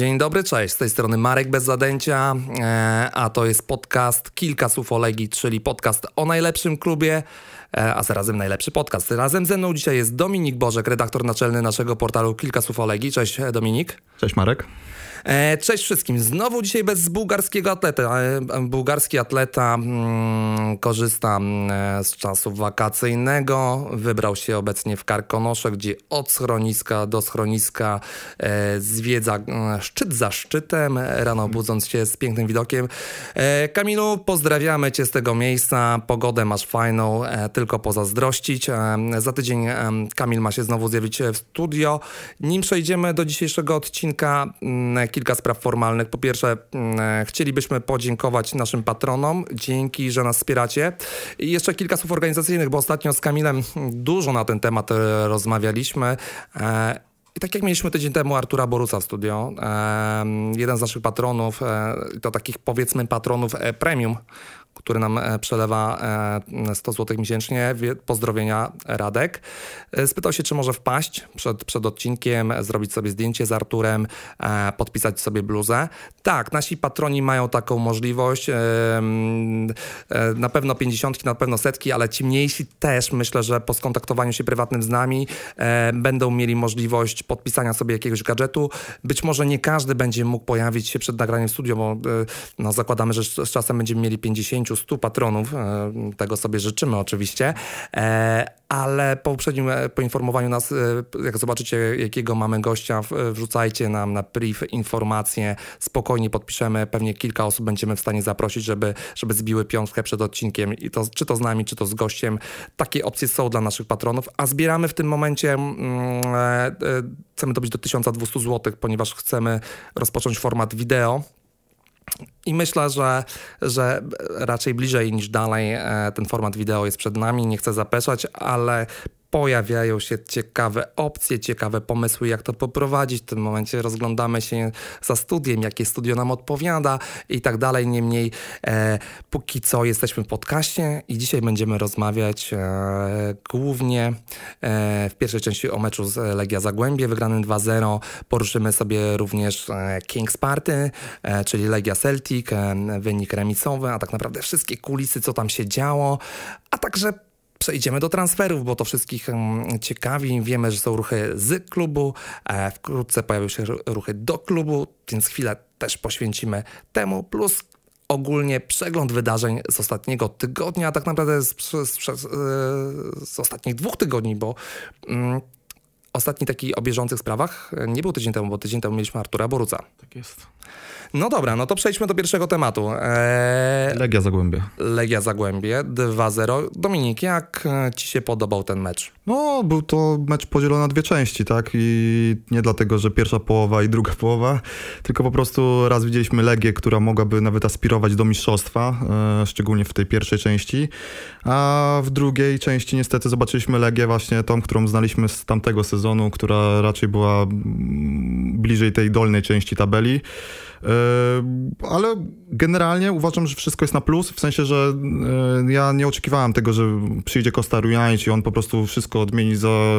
Dzień dobry, cześć. Z tej strony Marek Bez Zadęcia, e, a to jest podcast Kilka Słów o Legii, czyli podcast o najlepszym klubie, e, a zarazem najlepszy podcast. Razem ze mną dzisiaj jest Dominik Bożek, redaktor naczelny naszego portalu Kilka Słów o Legii. Cześć Dominik. Cześć Marek. E, cześć wszystkim. Znowu dzisiaj bez bułgarskiego atleta. E, bułgarski atleta mm, korzysta mm, z czasu wakacyjnego. Wybrał się obecnie w Karkonosze, gdzie od schroniska do schroniska e, zwiedza e, szczyt za szczytem, rano budząc się z pięknym widokiem. E, Kamilu, pozdrawiamy Cię z tego miejsca. Pogodę masz fajną, e, tylko pozazdrościć. Za tydzień Kamil ma się znowu zjawić w studio. Nim przejdziemy do dzisiejszego odcinka, mm, kilka spraw formalnych. Po pierwsze, mm, e, chcielibyśmy podziękować naszym patronom. Dzięki, że nas wspieracie. I jeszcze kilka słów organizacyjnych, bo ostatnio z Kamilem dużo na ten temat e, rozmawialiśmy. E, I tak jak mieliśmy tydzień temu Artura Boruca w studio, jeden z naszych patronów, to takich powiedzmy patronów premium, który nam e, przelewa 100 e, zł miesięcznie. Pozdrowienia Radek. E, spytał się, czy może wpaść przed, przed odcinkiem, zrobić sobie zdjęcie z Arturem, podpisać sobie bluzę. Tak, nasi patroni mają taką możliwość. Na pewno 50, na pewno setki, ale ci mniejsi też myślę, że po skontaktowaniu się prywatnym z nami będą mieli możliwość podpisania sobie jakiegoś gadżetu. Być może nie każdy będzie mógł pojawić się przed nagraniem studio, bo no, zakładamy, że z czasem będziemy mieli 50 100 patronów. E, tego sobie życzymy oczywiście. E, ale po poprzednim e, poinformowaniu nas, jak zobaczycie, jakiego mamy gościa, wrzucajcie nam na priv informacje, spokojnie podpiszemy, pewnie kilka osób będziemy w stanie zaprosić, żeby, żeby zbiły piątkę przed odcinkiem, i to, czy to z nami, czy to z gościem. Takie opcje są dla naszych patronów, a zbieramy w tym momencie, mm, chcemy dobić do 1200 zł, ponieważ chcemy rozpocząć format wideo, i myślę, że, że raczej bliżej niż dalej e, ten format wideo jest przed nami. Nie chcę zapeszać, ale pojawiają się ciekawe opcje, ciekawe pomysły, jak to poprowadzić. W tym momencie rozglądamy się za studiem, jakie studio nam odpowiada i tak dalej. Niemniej e, póki co jesteśmy w podcaście i dzisiaj będziemy rozmawiać e, głównie e, w pierwszej części o meczu z Legia Zagłębie wygranym 2-0. Poruszymy sobie również e, Kings Party, e, czyli Legia Celtic, e, wynik remisowy, a tak naprawdę wszystkie kulisy, co tam się działo, a także Przejdziemy do transferów, bo to wszystkich mm, ciekawi. Wiemy, że są ruchy z klubu, e, wkrótce pojawią się ruchy do klubu, więc chwilę też poświęcimy temu. Plus ogólnie przegląd wydarzeń z ostatniego tygodnia, a tak naprawdę z, z, z, z ostatnich dwóch tygodni, bo mm, ostatni taki o bieżących sprawach nie był tydzień temu, bo tydzień temu mieliśmy Artura Boruca. Tak jest. No dobra, no to przejdźmy do pierwszego tematu. Eee, Legia Zagłębie. Legia Zagłębie 2-0. Dominik, jak e, ci się podobał ten mecz? No, był to mecz podzielony na dwie części, tak? I nie dlatego, że pierwsza połowa i druga połowa, tylko po prostu raz widzieliśmy Legię, która mogłaby nawet aspirować do mistrzostwa, e, szczególnie w tej pierwszej części, a w drugiej części niestety zobaczyliśmy Legię właśnie tą, którą znaliśmy z tamtego sezonu, która raczej była mm, bliżej tej dolnej części tabeli. E, ale generalnie uważam, że wszystko jest na plus, w sensie, że e, ja nie oczekiwałem tego, że przyjdzie Costa Rujanic i on po prostu wszystko odmieni za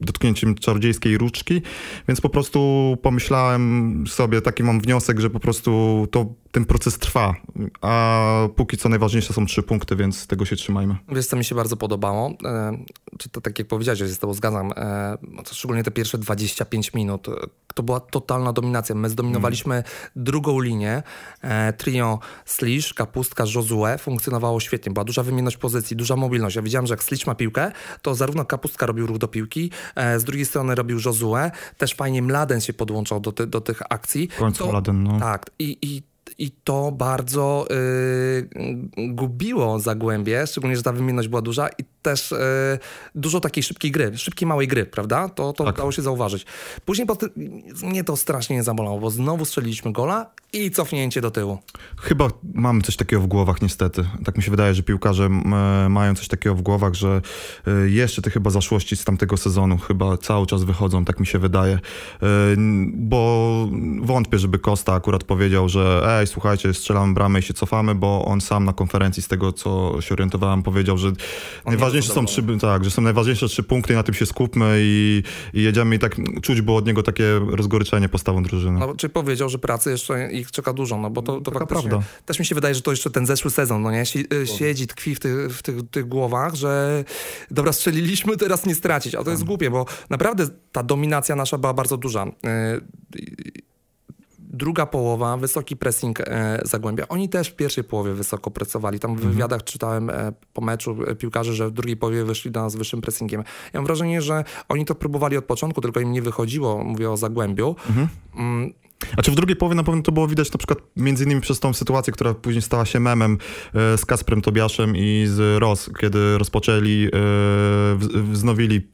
dotknięciem czarodziejskiej ruczki, więc po prostu pomyślałem sobie, taki mam wniosek, że po prostu to ten proces trwa, a póki co najważniejsze są trzy punkty, więc tego się trzymajmy. Wiesz, co mi się bardzo podobało, e, czy to tak jak powiedziałeś, że się z tobą zgadzam, e, szczególnie te pierwsze 25 minut, to była totalna dominacja. My zdominowaliśmy mm. drugą linię, e, trio Slish, Kapustka, Josue funkcjonowało świetnie, była duża wymienność pozycji, duża mobilność. Ja widziałem, że jak Slish ma piłkę, to zarówno Kapustka robił ruch do piłki, z drugiej strony robił Josue, też fajnie Mladen się podłączał do, ty, do tych akcji. W końcu to, Mladen, no. Tak, i, i i to bardzo y, gubiło Zagłębie, szczególnie, że ta wymienność była duża i też y, dużo takiej szybkiej gry, szybkiej małej gry, prawda? To, to tak. dało się zauważyć. Później po mnie to strasznie nie zabolało, bo znowu strzeliliśmy gola i cofnięcie do tyłu. Chyba mamy coś takiego w głowach niestety. Tak mi się wydaje, że piłkarze mają coś takiego w głowach, że y, jeszcze te chyba zaszłości z tamtego sezonu chyba cały czas wychodzą, tak mi się wydaje. Y, bo wątpię, żeby Costa akurat powiedział, że ej, słuchajcie, strzelamy bramę i się cofamy, bo on sam na konferencji z tego, co się orientowałem, powiedział, że najważniejsze najważniejsze są trzy, tak, że są najważniejsze trzy punkty i na tym się skupmy i, i jedziemy i tak czuć było od niego takie rozgoryczenie postawą drużyny. No, czy powiedział, że pracy jeszcze ich czeka dużo, no bo to, to prawda. też mi się wydaje, że to jeszcze ten zeszły sezon, no nie, y, siedzi, tkwi w tych, w tych, tych głowach, że dobra, strzeliliśmy, teraz nie stracić, a to jest tak. głupie, bo naprawdę ta dominacja nasza była bardzo duża. Y, druga połowa, wysoki pressing e, Zagłębia. Oni też w pierwszej połowie wysoko pracowali. Tam w mhm. wywiadach czytałem e, po meczu e, piłkarzy, że w drugiej połowie wyszli do nas z wyższym pressingiem. Ja mam wrażenie, że oni to próbowali od początku, tylko im nie wychodziło. Mówię o Zagłębiu. Mhm. Mm. A czy w drugiej połowie na pewno to było widać na przykład między innymi przez tą sytuację, która później stała się memem e, z Kasprem Tobiaszem i z Ros, kiedy rozpoczęli, e, wznowili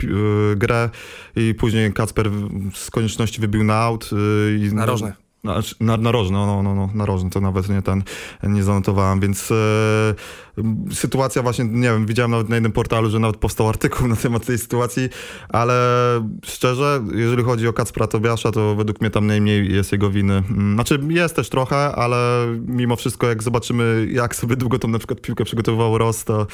grę i później Kacper z konieczności wybił na aut. I, Narożny. Na, na, narożny, no, no, no, no, narożny, to nawet nie ten, nie zanotowałem, więc e, sytuacja właśnie, nie wiem, widziałem nawet na jednym portalu, że nawet powstał artykuł na temat tej sytuacji, ale szczerze, jeżeli chodzi o Kacpra Tobiasza, to według mnie tam najmniej jest jego winy. Mm, znaczy jest też trochę, ale mimo wszystko jak zobaczymy, jak sobie długo tą na przykład piłkę przygotowywał Ross, to...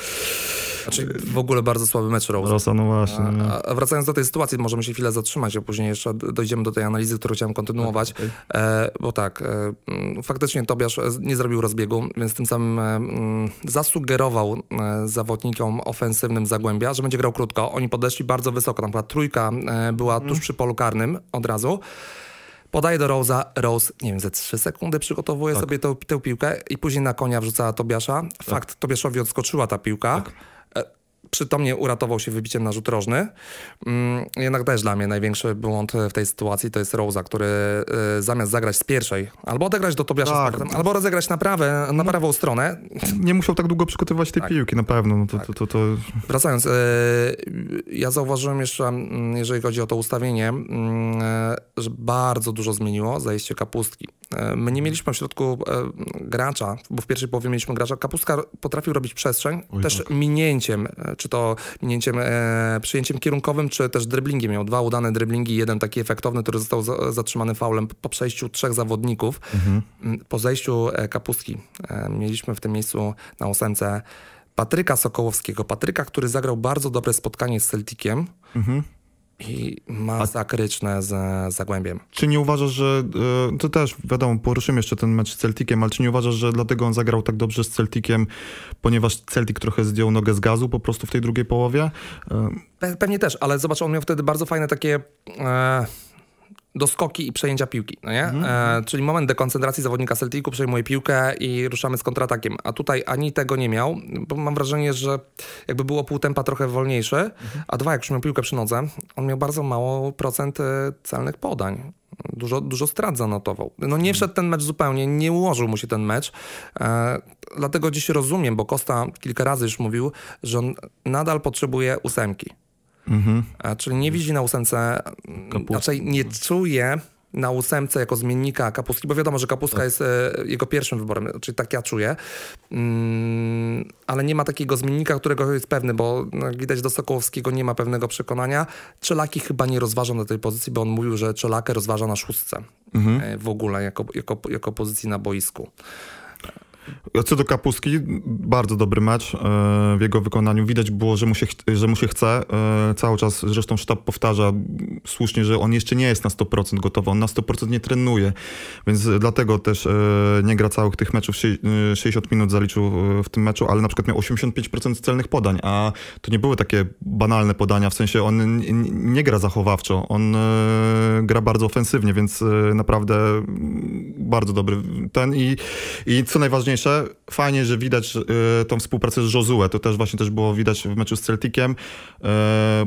Znaczy w ogóle bardzo słaby mecz Rose. Rosa, no właśnie. A, a, wracając do tej sytuacji, możemy się chwilę zatrzymać, a później jeszcze dojdziemy do tej analizy, którą chciałem kontynuować, okay. e, bo tak, e, faktycznie Tobiasz nie zrobił rozbiegu, więc tym samym e, zasugerował e, zawodnikom ofensywnym Zagłębia, że będzie grał krótko. Oni podeszli bardzo wysoko, tam była trójka e, była tuż przy polu karnym od razu. Podaje do Rose'a, Rose, nie wiem, ze 3 sekundy przygotowuje tak. sobie tę, tę piłkę i później na konia wrzucała Tobiasza. Fakt, tak. Tobiaszowi odskoczyła ta piłka. Tak przytomnie uratował się wybiciem na rzut rożny. Mm, jednak też dla mnie największy błąd w tej sytuacji to jest Rosa, który y, zamiast zagrać z pierwszej, albo odegrać do Tobiasza tak. z powrotem, albo rozegrać na, prawe, na prawą stronę. Nie musiał tak długo przygotowywać tej tak. piłki, na pewno. No to, tak. to, to, to, Wracając, y, ja zauważyłem jeszcze, mm, jeżeli chodzi o to ustawienie, mm, że bardzo dużo zmieniło zajście kapustki. E, my nie mieliśmy w środku e, gracza, bo w pierwszej połowie mieliśmy gracza. Kapustka potrafił robić przestrzeń, Oj, też tak. minięciem, e, czy to minięciem, e, przyjęciem kierunkowym, czy też dryblingiem. Miał dwa udane dryblingi, jeden taki efektowny, który został za, zatrzymany faulem po przejściu trzech zawodników. Mhm. Mm, po zejściu Kapustki e, mieliśmy w tym miejscu na ósemce Patryka Sokołowskiego. Patryka, który zagrał bardzo dobre spotkanie z Celticiem. Mhm i masakryczne z Zagłębiem. Czy nie uważasz, że, e, to też wiadomo, poruszymy jeszcze ten mecz z Celticiem, ale czy nie uważasz, że dlatego on zagrał tak dobrze z Celticiem, ponieważ Celtic trochę zdjął nogę z gazu po prostu w tej drugiej połowie? Pe pewnie też, ale zobacz, on miał wtedy bardzo fajne takie... E do skoki i przejęcia piłki, no nie? Mm. E, czyli moment dekoncentracji zawodnika Celticu, przejmuje piłkę i ruszamy z kontratakiem. A tutaj ani tego nie miał, bo mam wrażenie, że jakby było pół tempa trochę wolniejsze, mm. a dwa, jak już miał piłkę przy nodze, on miał bardzo mało procent e, celnych podań. Dużo, dużo strat zanotował. No nie wszedł ten mecz zupełnie, nie ułożył mu się ten mecz. E, dlatego dziś rozumiem, bo Costa kilka razy już mówił, że on nadal potrzebuje ósemki. Mhm. Czyli nie widzi na ósemce, Kapustki. raczej nie czuje na ósemce jako zmiennika kapustki, bo wiadomo, że kapustka tak. jest e, jego pierwszym wyborem, czyli tak ja czuję, mm, ale nie ma takiego zmiennika, którego jest pewny, bo no, widać do Sokołowskiego nie ma pewnego przekonania. Czelaki chyba nie rozważa na tej pozycji, bo on mówił, że Czelakę rozważa na szóstce mhm. E, w ogóle jako, jako, jako pozycji na boisku. Co do Kapustki, bardzo dobry mecz e, w jego wykonaniu. Widać było, że mu się, że mu się chce. E, cały czas zresztą sztab powtarza słusznie, że on jeszcze nie jest na 100% gotowy. On na 100% nie trenuje, więc dlatego też e, nie gra całych tych meczów. 60 minut zaliczył w tym meczu, ale na przykład miał 85% celnych podań, a to nie były takie banalne podania, w sensie on nie gra zachowawczo, on gra bardzo ofensywnie, więc naprawdę bardzo dobry ten i, i co najważniejsze najważniejsze, fajnie, że widać y, tą współpracę z Josue. To też właśnie też było widać w meczu z Celticiem, y,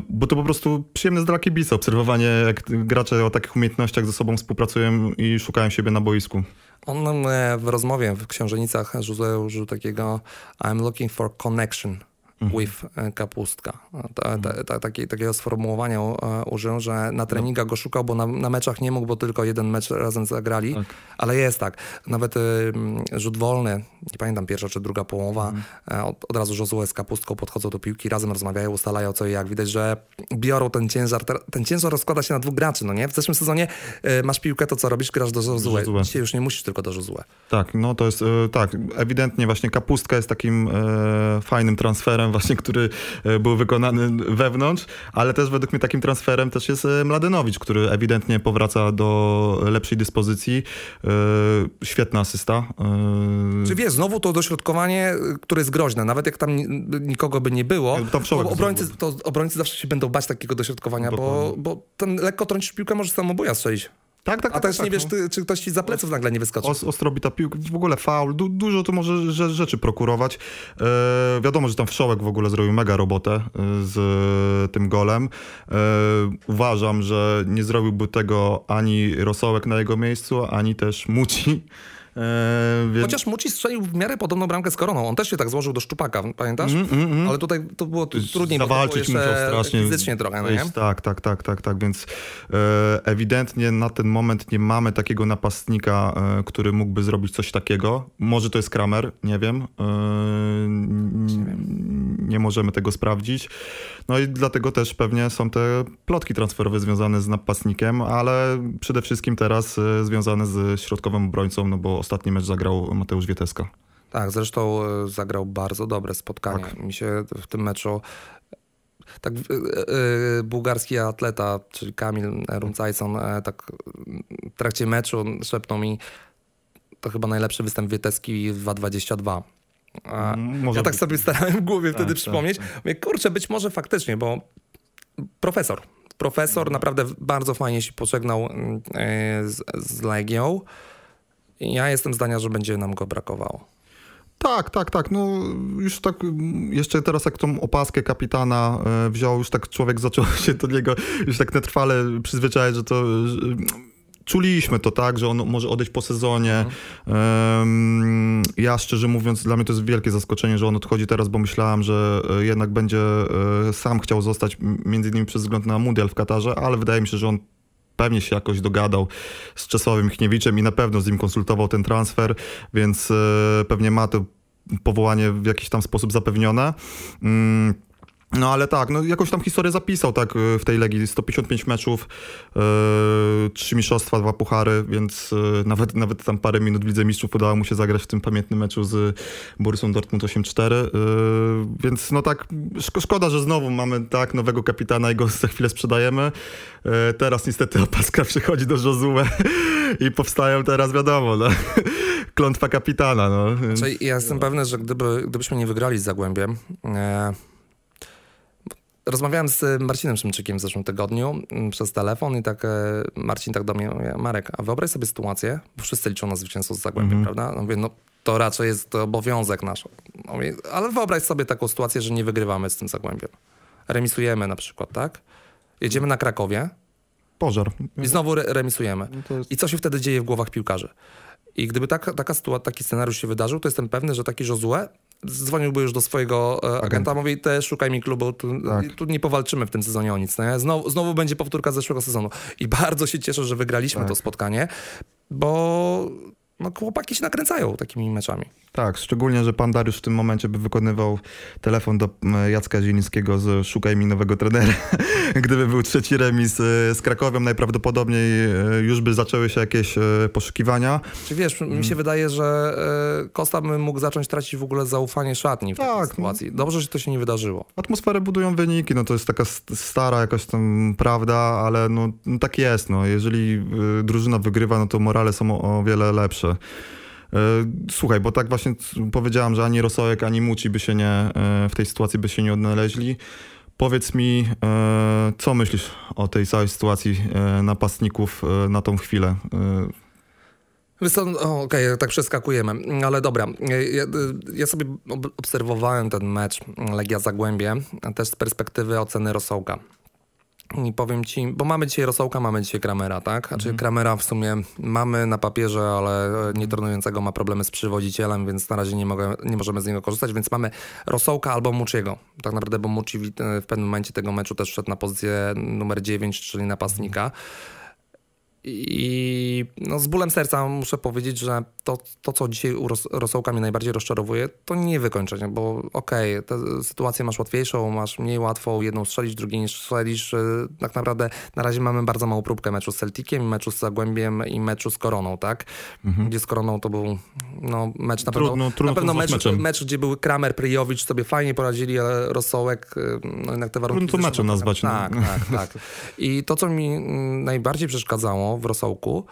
bo to po prostu przyjemne dla kibica obserwowanie, jak gracze o takich umiejętnościach ze sobą współpracują i szukają siebie na boisku. On e, w rozmowie w Księżenicach Josue użył takiego I'm looking for connection. With e, kapustka. Ta, ta, mhm. ta, taki, takiego sformułowania e, użył, że na treningach go szukał, bo na, na, meczach nie mógł, bo tylko jeden mecz razem zagrali, tak. ale jest tak. Nawet y, rzut wolny, nie pamiętam pierwsza czy druga połowa, mhm. od, od, razu Josue z kapustką podchodzą do piłki, razem rozmawiają, ustalają co i jak. Widać, że biorą ten ciężar. Ten ciężar rozkłada się na dwóch graczy, no nie? W zeszłym sezonie y, masz piłkę, to co robisz? Grasz do. Josue. Dzisiaj już nie musisz tylko do Josue. Tak, no to jest, y, tak, ewidentnie właśnie kapustka jest takim fajnym transferem transferem właśnie, który e, był wykonany wewnątrz, ale też według mnie takim transferem też jest e, Mladenowicz, który ewidentnie powraca do lepszej dyspozycji. Świetna asysta. Czy wiesz, znowu to dośrodkowanie, które jest groźne, nawet jak tam nikogo by nie było, to obrońcy, to obrońcy zawsze się będą bać takiego dośrodkowania, bo, bo ten lekko trącisz piłkę, może samobuja strzelić. Tak, tak, A tak, też tak, nie wiesz, no. ty, czy ktoś ci za pleców nagle nie wyskoczy. Os, ostro bita piłka, w ogóle faul, du, dużo tu może rzeczy prokurować. E, wiadomo, że tam Wszołek w ogóle zrobił mega robotę e, z e, tym golem. Uważam, że nie zrobiłby tego ani Rosołek na jego miejscu, ani też Muci. Więc... Chociaż Muci strzelił w miarę podobną bramkę z Koroną. On też się tak złożył do szczupaka, pamiętasz? Mm, mm, mm. Ale tutaj to było trudniej, Zawalczyć było strasznie. fizycznie trochę. No nie? Tak, tak, tak, tak, tak. Więc e, ewidentnie na ten moment nie mamy takiego napastnika, e, który mógłby zrobić coś takiego. Może to jest Kramer, nie wiem. E, nie, nie możemy tego sprawdzić. No i dlatego też pewnie są te plotki transferowe związane z napastnikiem, ale przede wszystkim teraz e, związane z środkowym obrońcą, no bo ostatni mecz zagrał Mateusz Wieteska. Tak, zresztą e, zagrał bardzo dobre spotkanie. Tak. Mi się w tym meczu tak yy, bułgarski atleta, czyli Kamil Rumcajson, tak w trakcie meczu szepnął mi, to chyba najlepszy występ Wieteski 2.22. Mm, ja tak sobie starałem w głowie tak, wtedy tak, przypomnieć. Tak. Mówię, kurczę, być może faktycznie, bo profesor, profesor naprawdę bardzo fajnie się pożegnał mm, z, z Legią. Ja jestem zdania, że będzie nam go brakowało. Tak, tak, tak. No już tak, jeszcze teraz jak tą opaskę kapitana e, wziął, już tak człowiek zaczął się do niego już tak netrwale przyzwyczaić, że to czuliśmy to tak, że on może odejść po sezonie. Um, ja szczerze mówiąc, dla mnie to jest wielkie zaskoczenie, że on odchodzi teraz, bo myślałem, że e, jednak będzie e, sam chciał zostać, między innymi przez wzgląd na mundial w Katarze, ale wydaje mi się, że on pewnie się jakoś dogadał z Czesławem Michniewiczem i na pewno z nim konsultował ten transfer, więc e, pewnie ma to powołanie w jakiś tam sposób zapewnione. No ale tak, no jakąś tam historię zapisał tak y, w tej Legii, 155 meczów, yy, trzy mistrzostwa, dwa puchary, więc yy, nawet, nawet tam parę minut w Lidze Mistrzów udało mu się zagrać w tym pamiętnym meczu z Borusą Dortmund 8-4, yy, więc no tak, szko szkoda, że znowu mamy tak nowego kapitana i go za chwilę sprzedajemy. Yy, teraz niestety opaska przychodzi do Josue i powstają teraz, wiadomo, no, klątwa kapitana. No. Znaczy, ja jestem pewny, że gdyby, gdybyśmy nie wygrali z Zagłębiem, e, Rozmawiałem z Marcinem Szymczykiem w zeszłym tygodniu mm, przez telefon i tak e, Marcin tak do mnie mówi, Marek, a wyobraź sobie sytuację, bo wszyscy liczą na zwycięstwo z Zagłębiem, mm -hmm. prawda? No mówię, no to raczej jest to obowiązek nasz. No mówię, ale wyobraź sobie taką sytuację, że nie wygrywamy z tym Zagłębiem. Remisujemy na przykład, tak? Jedziemy na Krakowie. Pożar. I znowu re remisujemy. No jest... I co się wtedy dzieje w głowach piłkarzy? I gdyby tak, taka sytuacja, taki scenariusz się wydarzył, to jestem pewny, że taki Josue dzwoniłby już do swojego e, agenta, mówi, te szukaj mi klubu, tu, tak. tu, nie powalczymy w tym sezonie o nic. Nie? Znowu, znowu będzie powtórka zeszłego sezonu. I bardzo się cieszę, że wygraliśmy tak. to spotkanie, bo no, chłopaki się nakręcają takimi meczami. Tak, szczególnie, że pan Dariusz w tym momencie by wykonywał telefon do Jacka Zielińskiego z szukaj mi nowego trenera. Gdyby był trzeci remis e, z Krakowem, najprawdopodobniej e, już by zaczęły się jakieś e, poszukiwania. Czy wiesz, mi się mm. wydaje, że Kosta by mógł zacząć tracić w ogóle zaufanie szatni w tak, takiej sytuacji. Dobrze, że to się nie wydarzyło. Atmosferę budują wyniki, no to jest taka stara jakaś tam prawda, ale no, no tak jest. No. Jeżeli drużyna wygrywa, no to morale są o wiele lepsze. E, słuchaj, bo tak właśnie powiedziałam, że ani Rosołek, ani Muci by się nie, e, w tej sytuacji by się nie odnaleźli. Powiedz mi, e, co myślisz o tej całej sytuacji napastników na tą chwilę? Okej, okay, tak przeskakujemy, ale dobra. Ja, ja, sobie obserwowałem ten mecz Legia Zagłębie, też z perspektywy oceny Rosołka. I powiem ci, bo mamy dzisiaj Rosołka, mamy dzisiaj Kramera, tak? Znaczy mhm. Kramera w sumie mamy na papierze, ale nietrenującego ma problemy z przywodzicielem, więc na razie nie, mogę, nie możemy z niego korzystać, więc mamy Rosołka albo Muciego. Tak naprawdę, bo Muci w pewnym momencie tego meczu też wszedł na pozycję numer 9, czyli napastnika. I no, z bólem serca muszę powiedzieć, że to, to co dzisiaj u Rosołka mnie najbardziej rozczarowuje, to nie wykończenie, bo okej, okay, sytuację masz łatwiejszą, masz mniej łatwą, jedną strzelisz, drugiej nie strzelisz. Y, tak naprawdę na razie mamy bardzo małą próbkę meczu z Celticiem, meczu z Zagłębiem i meczu z Koroną, tak? Mhm. Gdzie z Koroną to był no, mecz na trudno, pewno, trudno na pewno mecz, mecz, gdzie był Kramer, Pryjowicz, sobie fajnie poradzili, ale Rosołek, y, no jednak te warunki... Trudno to meczem nazwać. No. Tak, tak, tak. I to, co mi mm, najbardziej przeszkadzało w Rosołku,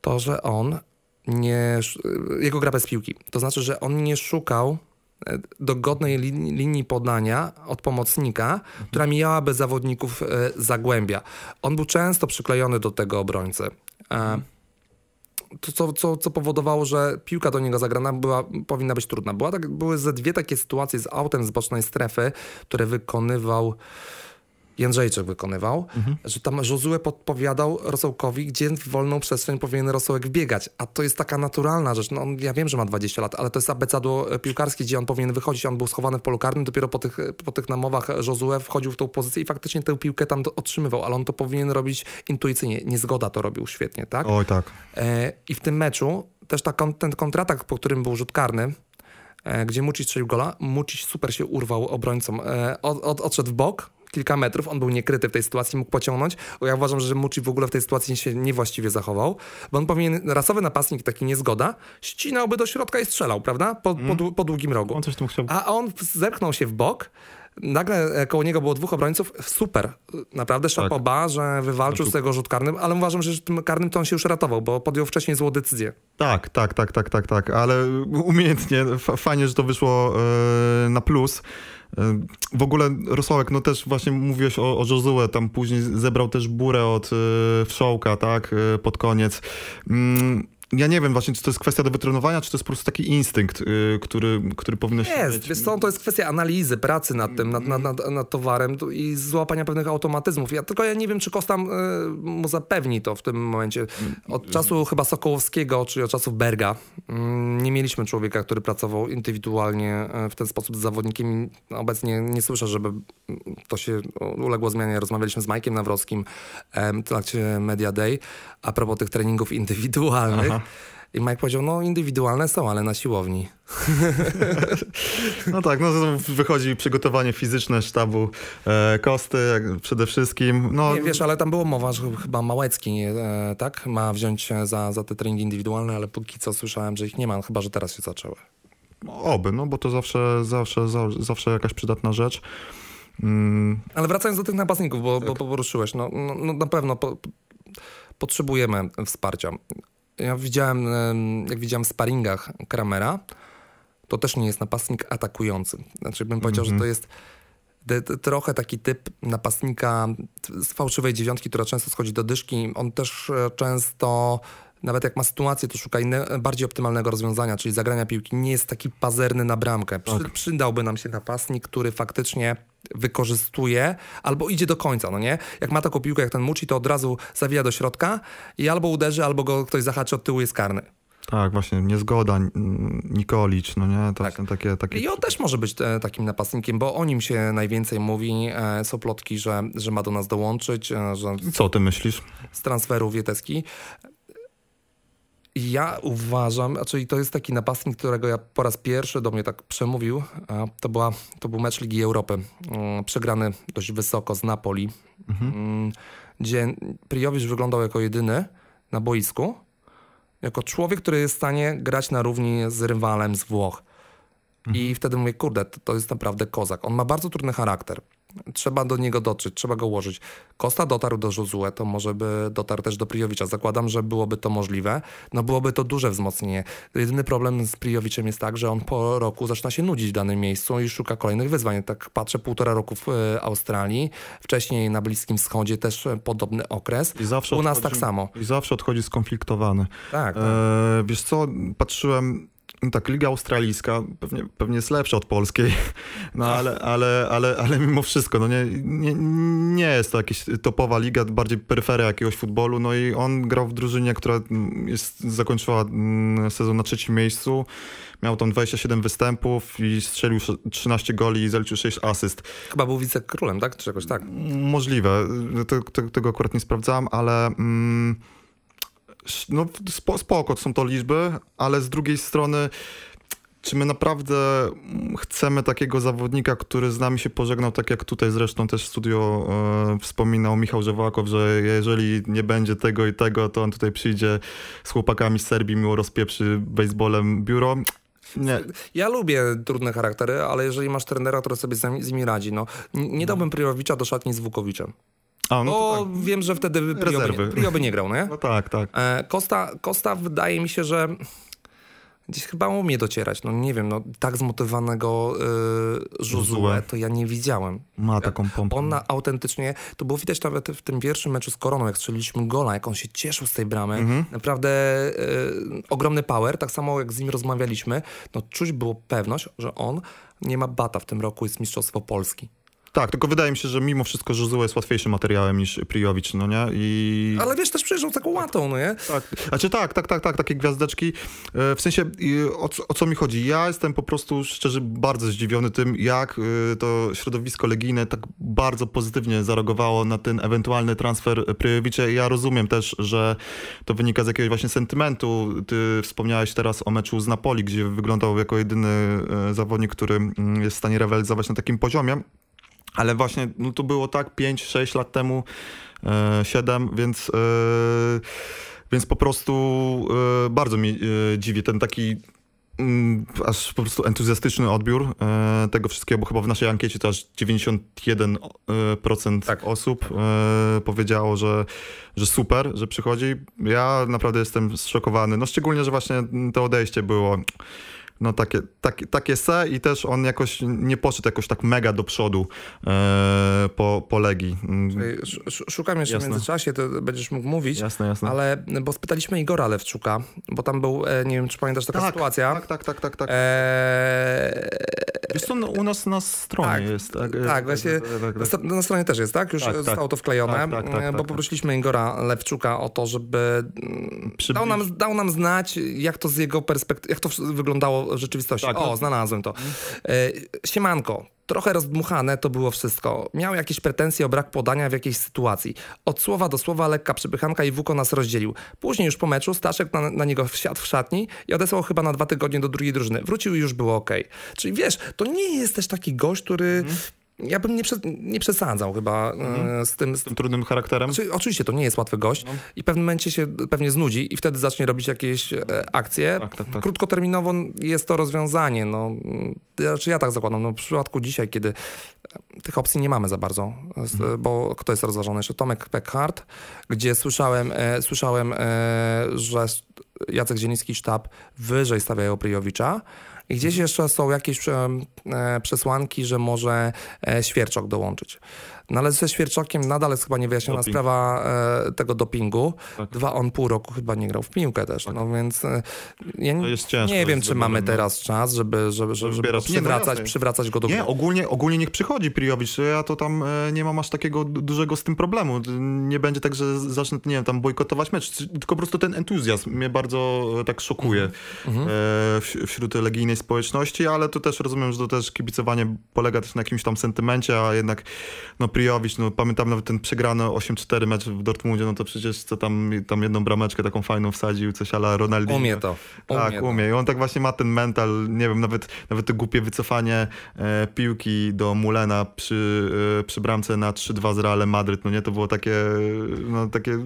to, że on nie, jego gra bez piłki. To znaczy, że on nie szukał e, dogodnej linii, linii podania od pomocnika, mhm. która mijałaby zawodników e, Zagłębia. On był często przyklejony do tego obrońcy. E. To, co, co, co powodowało, że piłka do niego zagrana była, powinna być trudna. Była tak, były ze dwie takie sytuacje z autem z bocznej strefy, które wykonywał Jędrzejczyk wykonywał, mhm. że tam Josue podpowiadał Rosołkowi, gdzie w wolną przestrzeń powinien Rosołek wbiegać. A to jest taka naturalna rzecz. No, ja wiem, że ma 20 lat, ale to jest abecadło piłkarskie, gdzie on powinien wychodzić. On był schowany w polu karnym, dopiero po tych, po tych namowach Josue wchodził w tą pozycję i faktycznie tę piłkę tam otrzymywał, ale on to powinien robić intuicyjnie. Niezgoda to robił świetnie, tak? Oj, tak. E, I w tym meczu też ta, ten kontratak, po którym był rzut karny, e, gdzie Mucic strzelił gola, Mucic super się urwał obrońcom. E, od, od, odszedł w bok, kilka metrów, on był niekryty w tej sytuacji, mógł pociągnąć, bo ja uważam, że Muci w ogóle w tej sytuacji się niewłaściwie zachował, bo on powinien, rasowy napastnik, taki niezgoda, ścinałby do środka i strzelał, prawda? Po, mm. po, po długim rogu. On coś tam chciał... A on zepchnął się w bok, nagle e, koło niego było dwóch obrońców, super, naprawdę szapoba, tak. że wywalczył z tego rzut karnym, ale uważam, że tym karnym to on się już ratował, bo podjął wcześniej złą decyzję. Tak, tak, tak, tak, tak, tak, ale umiejętnie, fajnie, że to wyszło yy, na plus. W ogóle Rosołek, no też właśnie mówiłeś o, o tam później zebrał też burę od y, Wszołka, tak, y, pod koniec. Ja nie wiem właśnie, czy to jest kwestia do wytrenowania, czy to jest po prostu taki instynkt, yy, który, który powinno się... Jest, wiesz co, to jest kwestia analizy, pracy nad tym, nad, nad, nad, nad towarem i złapania pewnych automatyzmów. Ja tylko ja nie wiem, czy Kostam yy, mu zapewni to w tym momencie. Od czasu chyba Sokołowskiego, czyli od czasów Berga, yy, nie mieliśmy człowieka, który pracował indywidualnie y, w ten sposób z zawodnikiem. Obecnie nie słyszę, żeby to się uległo zmianie. Rozmawialiśmy z Majkiem Nawrockim w trakcie Media Day a propos tych treningów indywidualnych. Aha. I Mike powiedział, no indywidualne są, ale na siłowni. no tak, no wychodzi przygotowanie fizyczne sztabu e, Kosty przede wszystkim. No. Nie, wiesz, ale tam było mowa, że chyba Małecki e, tak ma wziąć za, za te treningi indywidualne, ale póki co słyszałem, że ich nie ma, chyba że teraz się zaczęły. Oby, no bo to zawsze, zawsze, zawsze jakaś przydatna rzecz. Mm. Ale wracając do tych napastników, bo, tak. bo poruszyłeś, no, no, no na pewno po, potrzebujemy wsparcia. Ja widziałem, jak widziałem w sparingach Kramera, to też nie jest napastnik atakujący. Znaczy bym powiedział, mm -hmm. że to mhm. jest trochę taki typ napastnika z fałszywej dziewiątki, która często schodzi do dyszki. On też e, często nawet jak ma sytuację, to szuka inne, bardziej optymalnego rozwiązania, czyli zagrania piłki. Nie jest taki pazerny na bramkę. Przy, tak. Przydałby nam się napastnik, który faktycznie wykorzystuje albo idzie do końca, no nie? Jak ma taką piłkę jak ten Muci, to od razu zawija do środka i albo uderzy, albo go ktoś zahaczy od tyłu, jest karny. Tak, właśnie, niezgoda, Nikolicz, no nie? To tak. są takie, takie... I on też może być e, takim napastnikiem, bo o nim się najwięcej mówi. E, są plotki, że, że ma do nas dołączyć. E, że Co ty myślisz? Z transferu Wieteski. Ja uważam, czyli to jest taki napastnik, którego ja po raz pierwszy do mnie tak przemówił. To, była, to był mecz Ligi Europy. Mm, przegrany dość wysoko z Napoli, mhm. Mm, gdzie Priowicz wyglądał jako jedyny na boisku. Jako człowiek, który jest w stanie grać na równi z rywalem z Włoch. Mhm. I wtedy mówię, kurde, to, to jest naprawdę kozak. On ma bardzo trudny charakter. Trzeba do niego dotrzeć, trzeba go ułożyć. Kosta dotarł do Josue, to może by dotarł też do Prijowicza. Zakładam, że byłoby to możliwe. No byłoby to duże wzmocnienie. Jedyny problem z Prijowiczem jest tak, że on po roku zaczyna się nudzić w danym miejscu i szuka kolejnych wyzwań. Tak patrzę, półtora roku w e, Australii, wcześniej na Bliskim Wschodzie też podobny okres. I zawsze U nas odchodzi, tak samo. I zawsze odchodzi skonfliktowany. Tak. tak. E, wiesz co, patrzyłem tak, Liga Australijska pewnie, pewnie jest lepsza od polskiej, no ale, ale, ale, ale mimo wszystko, no nie, nie, nie jest to jakaś topowa liga, bardziej peryferia jakiegoś futbolu, no i on grał w drużynie, która jest, zakończyła mm, sezon na trzecim miejscu, miał tam 27 występów i strzelił 13 goli i zaliczył 6 asyst. Chyba był wicekrólem, tak? Czy jakoś tak? Możliwe, tego, tego akurat nie sprawdzałem, ale... Mm, no spo, spoko są to liczby, ale z drugiej strony czy my naprawdę chcemy takiego zawodnika, który z nami się pożegnał, tak jak tutaj zresztą też w studio e, wspominał Michał Żewakow, że jeżeli nie będzie tego i tego, to on tutaj przyjdzie z chłopakami z Serbii, miło rozpieprzy baseballem biuro. Nie. Ja lubię trudne charaktery, ale jeżeli masz trenera, który sobie z nimi radzi, no nie dałbym Priorowicza do szatni z Wukowiczem. A, no Bo tak. wiem, że wtedy Prio by, Prio by nie grał, nie? No tak, tak. E, Kosta, Kosta wydaje mi się, że gdzieś chyba umie docierać. No nie wiem, no tak zmotywowanego yy, to ja nie widziałem. Ma taką pompę. On na, autentycznie, to było widać nawet w tym pierwszym meczu z Koroną, jak strzeliliśmy gola, jak on się cieszył z tej bramy. Mhm. Naprawdę yy, ogromny power, tak samo jak z nim rozmawialiśmy, no czuć było pewność, że on nie ma bata w tym roku, jest Mistrzostwo Polski. Tak, tylko wydaje mi się, że mimo wszystko Żuzue jest łatwiejszym materiałem niż Priowicz, no nie? I... Ale wiesz, też przyjeżdżał taką łatą, no nie? Tak, znaczy tak, tak, tak, tak, takie gwiazdeczki. E, w sensie, o co, o co mi chodzi? Ja jestem po prostu szczerze bardzo zdziwiony tym, jak e, to środowisko legijne tak bardzo pozytywnie zareagowało na ten ewentualny transfer Priowicza. Ja rozumiem też, że to wynika z jakiegoś właśnie sentymentu. Ty wspomniałeś teraz o meczu z Napoli, gdzie wyglądał jako jedyny e, zawodnik, który mm, jest w stanie rywalizować na takim poziomie. Ale właśnie no to było tak 5-6 lat temu, e, 7, więc, e, więc po prostu e, bardzo mi e, dziwi ten taki mm, aż po prostu entuzjastyczny odbiór e, tego wszystkiego, bo chyba w naszej ankiecie to aż 91% e, tak. osób e, powiedziało, że, że super, że przychodzi. Ja naprawdę jestem zszokowany, no szczególnie, że właśnie to odejście było no takie, takie, takie se i też on jakoś nie poszedł jakoś tak mega do przodu e, po, po Legii. Mm. Szukam jeszcze jasne. w międzyczasie, to będziesz mógł mówić, jasne, jasne. ale bo spytaliśmy Igora Lewczuka, bo tam był, e, nie wiem czy pamiętasz taka tak, sytuacja. Tak, tak, tak, tak. tak. E... Wiesz co, no, u nas na stronie tak, jest. Tak, tak właśnie tak, tak, na stronie też jest, tak? Już tak, tak. zostało to wklejone, bo poprosiliśmy Igora Lewczuka o to, żeby dał nam, dał nam znać, jak to z jego perspektywy, jak to wyglądało w rzeczywistości. Tak, o, tak. znalazłem to. E, siemanko. Trochę rozdmuchane to było wszystko. Miał jakieś pretensje o brak podania w jakiejś sytuacji. Od słowa do słowa lekka przypychanka i Wuko nas rozdzielił. Później już po meczu Staszek na, na niego wsiadł w szatni i odesłał chyba na dwa tygodnie do drugiej drużyny. Wrócił i już było ok. Czyli wiesz, to nie jest też taki gość, który... Mm ja bym nie, nie przesadzał chyba mhm. z, tym, z tym trudnym charakterem. Znaczy, oczywiście to nie jest łatwy gość no. i w pewnym momencie się pewnie znudzi i wtedy zacznie robić jakieś e, akcje. Tak, tak, tak. Krótkoterminowo jest to rozwiązanie. No, znaczy ja tak zakładam. No, w przypadku dzisiaj, kiedy e, tych opcji nie mamy za bardzo, mhm. bo kto jest rozważony? Jeszcze Tomek Peckhardt, gdzie słyszałem, e, słyszałem e, że Jacek Zieliński sztab wyżej stawiają Pryjowicza, gdzieś jeszcze są jakieś e, przesłanki, że może e, Świerczok dołączyć. No ale ze Świerczokiem nadal jest chyba niewyjaśniona Doping. sprawa e, tego dopingu. Tak. Dwa on pół roku chyba nie grał w piłkę też, tak. no więc e, ja nie wiem, czy mamy teraz czas, żeby, żeby, żeby, żeby przywracać, nie, no przywracać go do Nie, ogólnie, ogólnie niech przychodzi Priowicz, ja to tam e, nie mam aż takiego dużego z tym problemu. Nie będzie tak, że zacznę, nie wiem, tam bojkotować mecz, tylko po prostu ten entuzjazm mnie bardzo e, tak szokuje mhm. e, wśród legijnej społeczności, ale to też rozumiem, że to też kibicowanie polega też na jakimś tam sentymencie, a jednak no Prijowicz, no pamiętam nawet ten przegrany 8-4 mecz w Dortmundzie, no to przecież co tam, tam jedną brameczkę taką fajną wsadził, coś ala Ronaldinho. Umie to. Umie tak, to. umie. I on tak właśnie ma ten mental, nie wiem, nawet, nawet to głupie wycofanie e, piłki do Mulena przy, e, przy bramce na 3-2 z Realem Madryt, no nie, to było takie, no takie,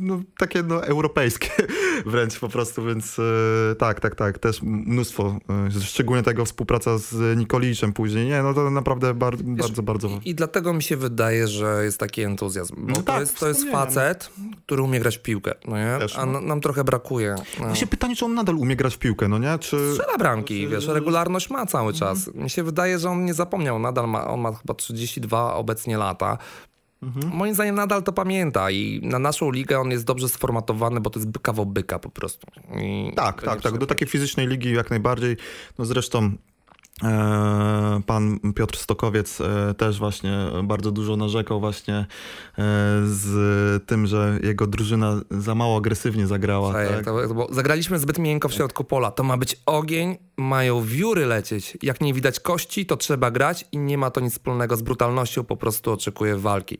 no, takie no europejskie wręcz po prostu, więc e, tak, tak, tak, też mnóstwo, e, szczególnie tego współpraca z Nikoliczem później, nie, no to naprawdę bar, Wiesz, bardzo, bardzo. I, I dlatego mi się wydaje, że jest taki entuzjazm. Bo no to, tak, jest, to jest facet, który umie grać w piłkę, no nie? Też, no. A nam trochę brakuje. No. Właśnie pytanie, czy on nadal umie grać w piłkę, no nie? Czy... Strzela bramki, czy... wiesz, regularność ma cały mhm. czas. Mhm. Mi się wydaje, że on nie zapomniał, nadal ma, on ma chyba 32 obecnie lata. Mhm. Moim zdaniem nadal to pamięta i na naszą ligę on jest dobrze sformatowany, bo to jest kawał byka po prostu. I tak, tak, tak. Do takiej fizycznej ligi jak najbardziej. No zresztą pan Piotr Stokowiec e, też właśnie bardzo dużo narzekał właśnie e, z tym, że jego drużyna za mało agresywnie zagrała. Tak, tak? bo zagraliśmy zbyt miękko w środku pola. To ma być ogień, mają wióry lecieć. Jak nie widać kości, to trzeba grać i nie ma to nic wspólnego z brutalnością, po prostu oczekuje walki.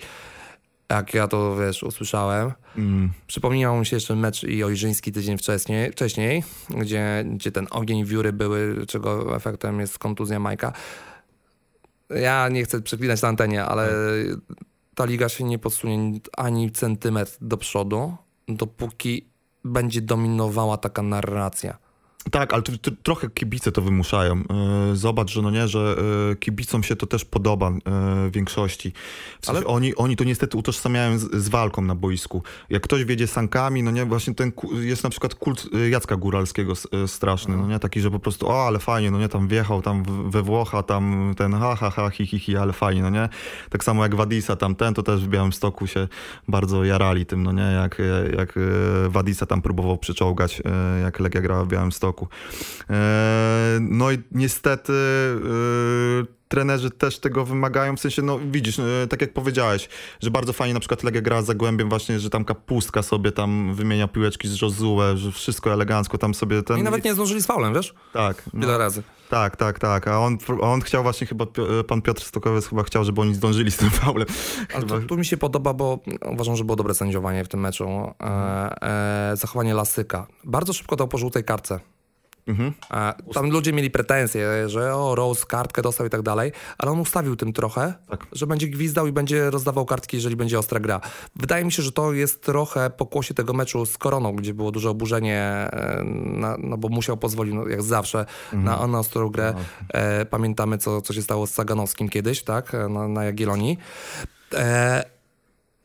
Jak ja to, wiesz, usłyszałem, mm. przypomniał mi się jeszcze mecz i Ojrzyński tydzień wcześniej, wcześniej gdzie, gdzie ten ogień wióry były, czego efektem jest kontuzja Majka. Ja nie chcę przeklinać na antenie, ale ta liga się nie podsunie ani centymetr do przodu, dopóki będzie dominowała taka narracja. Tak, ale trochę kibice to wymuszają. E, zobacz, że no nie, że e, kibicom się to też podoba e, w większości. W sensie ale... oni, oni to niestety utożsamiają z, z, walką na boisku. Jak ktoś wiedzie sankami, no nie, właśnie ten jest na przykład kult Jacka Góralskiego straszny, no nie, taki, że po prostu o, ale fajnie, no nie, tam wjechał tam we Włocha, tam ten ha, ha, ha, hi, hi, hi, ale fajnie, no nie. Tak samo jak Wadisa tam ten, to też w Białymstoku się bardzo jarali tym, no nie, jak, jak Wadisa tam próbował przyczołgać, jak Legia grała w Białymstoku roku. E, no i niestety e, trenerzy też tego wymagają, w sensie, no widzisz, e, tak jak powiedziałeś, że bardzo fajnie na przykład Legia gra za Zagłębiem właśnie, że tam Kapustka sobie tam wymienia piłeczki z Josue, że wszystko elegancko tam sobie ten... I nawet nie zdążyli z faulem, wiesz? Tak. Wiele no, razy. Tak, tak, tak, a on, on chciał właśnie chyba, pan Piotr Stokowiec chyba chciał, żeby oni zdążyli z tym faulem. Ale to, tu mi się podoba, bo uważam, że było dobre sędziowanie w tym meczu. E, e, zachowanie Lasyka. Bardzo szybko dał po żółtej karce. Mhm. Tam ludzie mieli pretensje, że o, Rose kartkę dostał i tak dalej, ale on ustawił tym trochę, tak. że będzie gwizdał i będzie rozdawał kartki, jeżeli będzie ostra gra. Wydaje mi się, że to jest trochę pokłosie tego meczu z Koroną, gdzie było duże oburzenie, e, na, no bo musiał pozwolić, no, jak zawsze, mhm. na, na ostrą grę. No. E, pamiętamy, co, co się stało z Saganowskim kiedyś, tak, na, na Jagiellonii. E,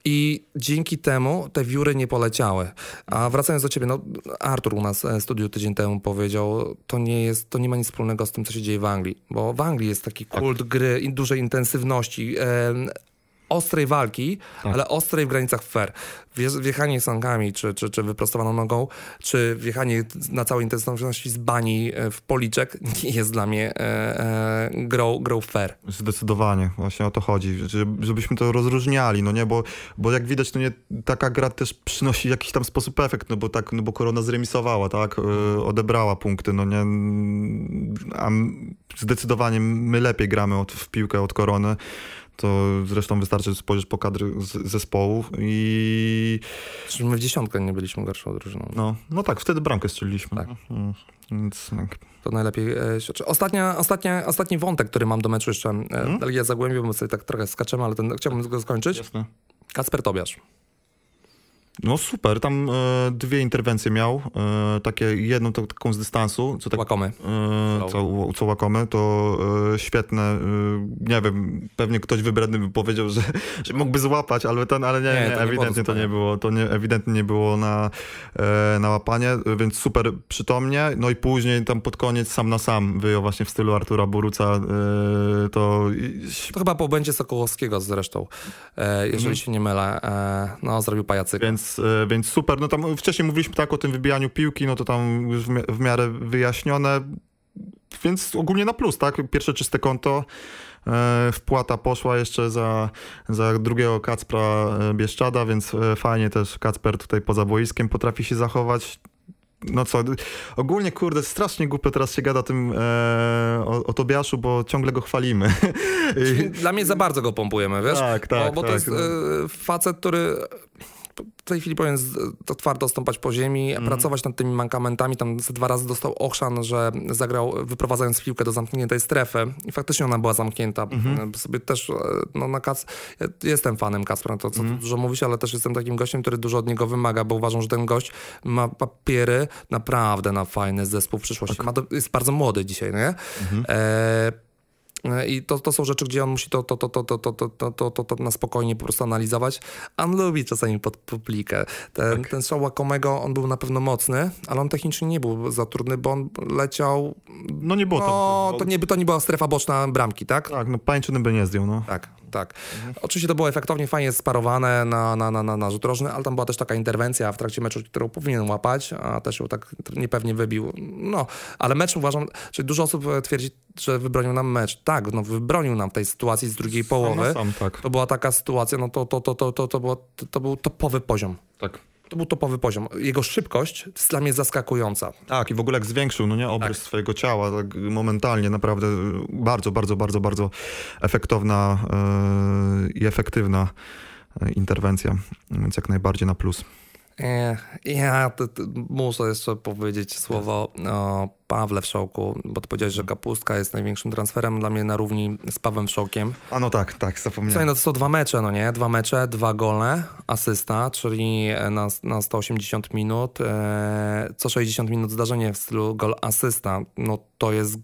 i dzięki temu te wióry nie poleciały. A wracając do ciebie, no Artur u nas w e, studiu tydzień temu powiedział, to nie jest, to nie ma nic wspólnego z tym, co się dzieje w Anglii. Bo w Anglii jest taki kult tak. gry i dużej intensywności. Ostrej walki, tak. ale ostrej w granicach fair. Wjechanie sankami, czy, czy, czy wyprostowaną nogą, czy wjechanie na całej intensywności z bani e, w policzek nie jest dla mnie e, e, grą, grą fair. Zdecydowanie, właśnie o to chodzi, żebyśmy to rozróżniali, no nie, bo, bo jak widać, to nie, taka gra też przynosi jakiś tam sposób efekt, no bo tak, no bo Korona zremisowała, tak, e, odebrała punkty, no nie, a zdecydowanie my lepiej gramy od, w piłkę od Korony, to zresztą wystarczy spojrzeć po kadry zespołów i... My w dziesiątkę nie byliśmy gorszą drużyną. No, no tak, wtedy bramkę strzeliliśmy. Tak. Mhm. Więc, tak. To najlepiej e, świadczy. Ostatnia, ostatnia, ostatni wątek, który mam do meczu jeszcze. E, hmm? Ja zagłębię, bo sobie tak trochę skaczemy, ale ten, chciałbym go skończyć. Jasne. Kacper Tobiasz. No super, tam e, dwie interwencje miał, e, takie jedną to, taką z dystansu. Co tak, łakomy. E, co, co łakomy, to e, świetne, e, nie wiem, pewnie ktoś wybredny by powiedział, że, że mógłby złapać, ale, ten, ale nie, nie, nie ewidentnie to nie było, to nie, ewidentnie nie było na, e, na łapanie, więc super przytomnie, no i później tam pod koniec sam na sam wyjął właśnie w stylu Artura Boruca, to... To chyba po będzie Sokołowskiego zresztą, jeżeli mhm. się nie mylę, no zrobił pajacyk. Więc więc, e, więc super. No tam wcześniej mówiliśmy tak o tym wybijaniu piłki, no to tam już w miarę wyjaśnione, więc ogólnie na plus, tak? Pierwsze czyste konto, e, wpłata poszła jeszcze za, za drugiego Kacpra e, Bieszczada, więc fajnie też Kacper tutaj poza boiskiem potrafi się zachować no co, ogólnie kurde, strasznie głupio teraz się gada tym e, o, o, Tobiaszu, bo ciągle go chwalimy. Dla mnie za bardzo go pompujemy, wiesz? Tak, tak. Bo, bo tak, to jest e, facet, który w tej chwili powinien to twardo stąpać po ziemi, mm. pracować nad tymi mankamentami. Tam dwa razy dostał ochrzan, że zagrał wyprowadzając piłkę do zamkniętej strefy i faktycznie ona była zamknięta. Mm. Sobie też, e, no na Kac... Ja jestem fanem Kacpra, to co mm. dużo mówisz, ale też jestem takim gościem, który dużo od niego wymaga, bo uważam, że ten gość ma papiery naprawdę na fajny zespół w przyszłości. Tak. Ma, jest bardzo młody dzisiaj, nie? -hmm. E i to, to są rzeczy, gdzie on musi to, to, to, to, to, to, to, to, to, to na spokojnie po prostu analizować. On lubi czasami pod publikę. Ten, tak. ten show Łakomego, on był na pewno mocny, ale on technicznie nie był za trudny, bo on leciał... No nie było no, to. To nie, to nie była strefa boczna bramki, tak? Tak, no pańczyny by nie zdjął, no. Tak tak. Mhm. Oczywiście to było efektownie, fajnie sparowane na, na, na, na, na rzut rożny, ale tam była też taka interwencja w trakcie meczu, którą powinien łapać, a też ją tak niepewnie wybił. No, ale mecz uważam, że dużo osób twierdzi, że wybronił nam mecz. Tak, no wybronił nam tej sytuacji z drugiej połowy. Sam, tak. To była taka sytuacja, no to, to, to, to, to, to, było, to, to był topowy poziom. Tak to był topowy poziom. Jego szybkość jest dla mnie zaskakująca. Tak, i w ogóle jak zwiększył, no nie, obrys tak. swojego ciała, tak momentalnie, naprawdę bardzo, bardzo, bardzo, bardzo efektowna yy, i efektywna interwencja, więc jak najbardziej na plus. Ja muszę jeszcze powiedzieć słowo o Pawle Wszołku, bo ty powiedziałeś, że Kapustka jest największym transferem dla mnie na równi z Pawłem Wszołkiem. A no tak, tak, zapomniałem. Słuchaj, no to są dwa mecze, no nie? Dwa mecze, dwa gole, asysta, czyli na, na 180 minut, e, co 60 minut zdarzenie w stylu gol asysta, no to jest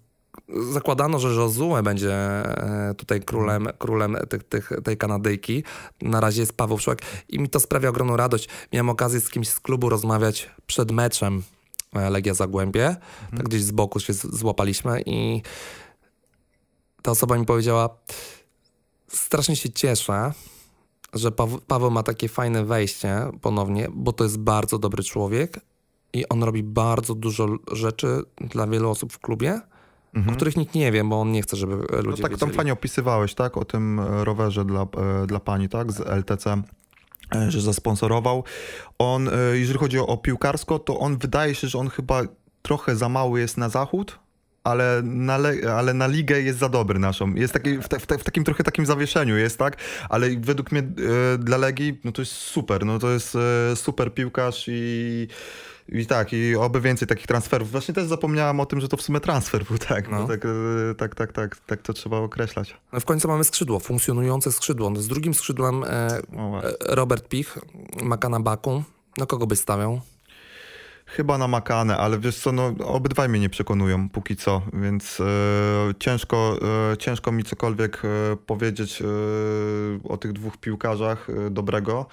zakładano, że Josue będzie e, tutaj królem, królem tych, tych, tej Kanadyjki. Na razie jest Paweł Wszołek i mi to sprawia ogromną radość. Miałem okazję z kimś z klubu rozmawiać przed meczem e, Legia Zagłębie. Mhm. Tak gdzieś z boku się złapaliśmy i ta osoba mi powiedziała strasznie się cieszę, że Paweł ma takie fajne wejście ponownie, bo to jest bardzo dobry człowiek i on robi bardzo dużo rzeczy dla wielu osób w klubie mhm. o których nikt nie wie, bo on nie chce, żeby ludzie no tak, wiedzieli. tam fajnie opisywałeś, tak, o tym e, rowerze dla, e, dla pani, tak, z LTC e, że zasponsorował. On, jeżeli chodzi o, o piłkarsko, to on wydaje się, że on chyba trochę za mały jest na zachód, ale na, ale na ligę jest za dobry naszą. Jest taki, w, te, w, te, w, takim trochę takim zawieszeniu jest, tak? Ale według mnie e, dla Legii, no to jest super, no to jest e, super piłkarz i i tak, i oby więcej takich transferów. Właśnie też zapomniałam o tym, że to w sumie transfer był, tak. No. Tak, tak, tak, tak, tak to trzeba określać. No w końcu mamy skrzydło, funkcjonujące skrzydło. No z drugim skrzydłem e, Robert Pich, Makana Baku. No kogo by stawiał? Chyba na Makanę, ale wiesz co, no, obydwaj mnie nie przekonują póki co, więc e, ciężko, e, ciężko mi cokolwiek e, powiedzieć o tych dwóch piłkarzach dobrego,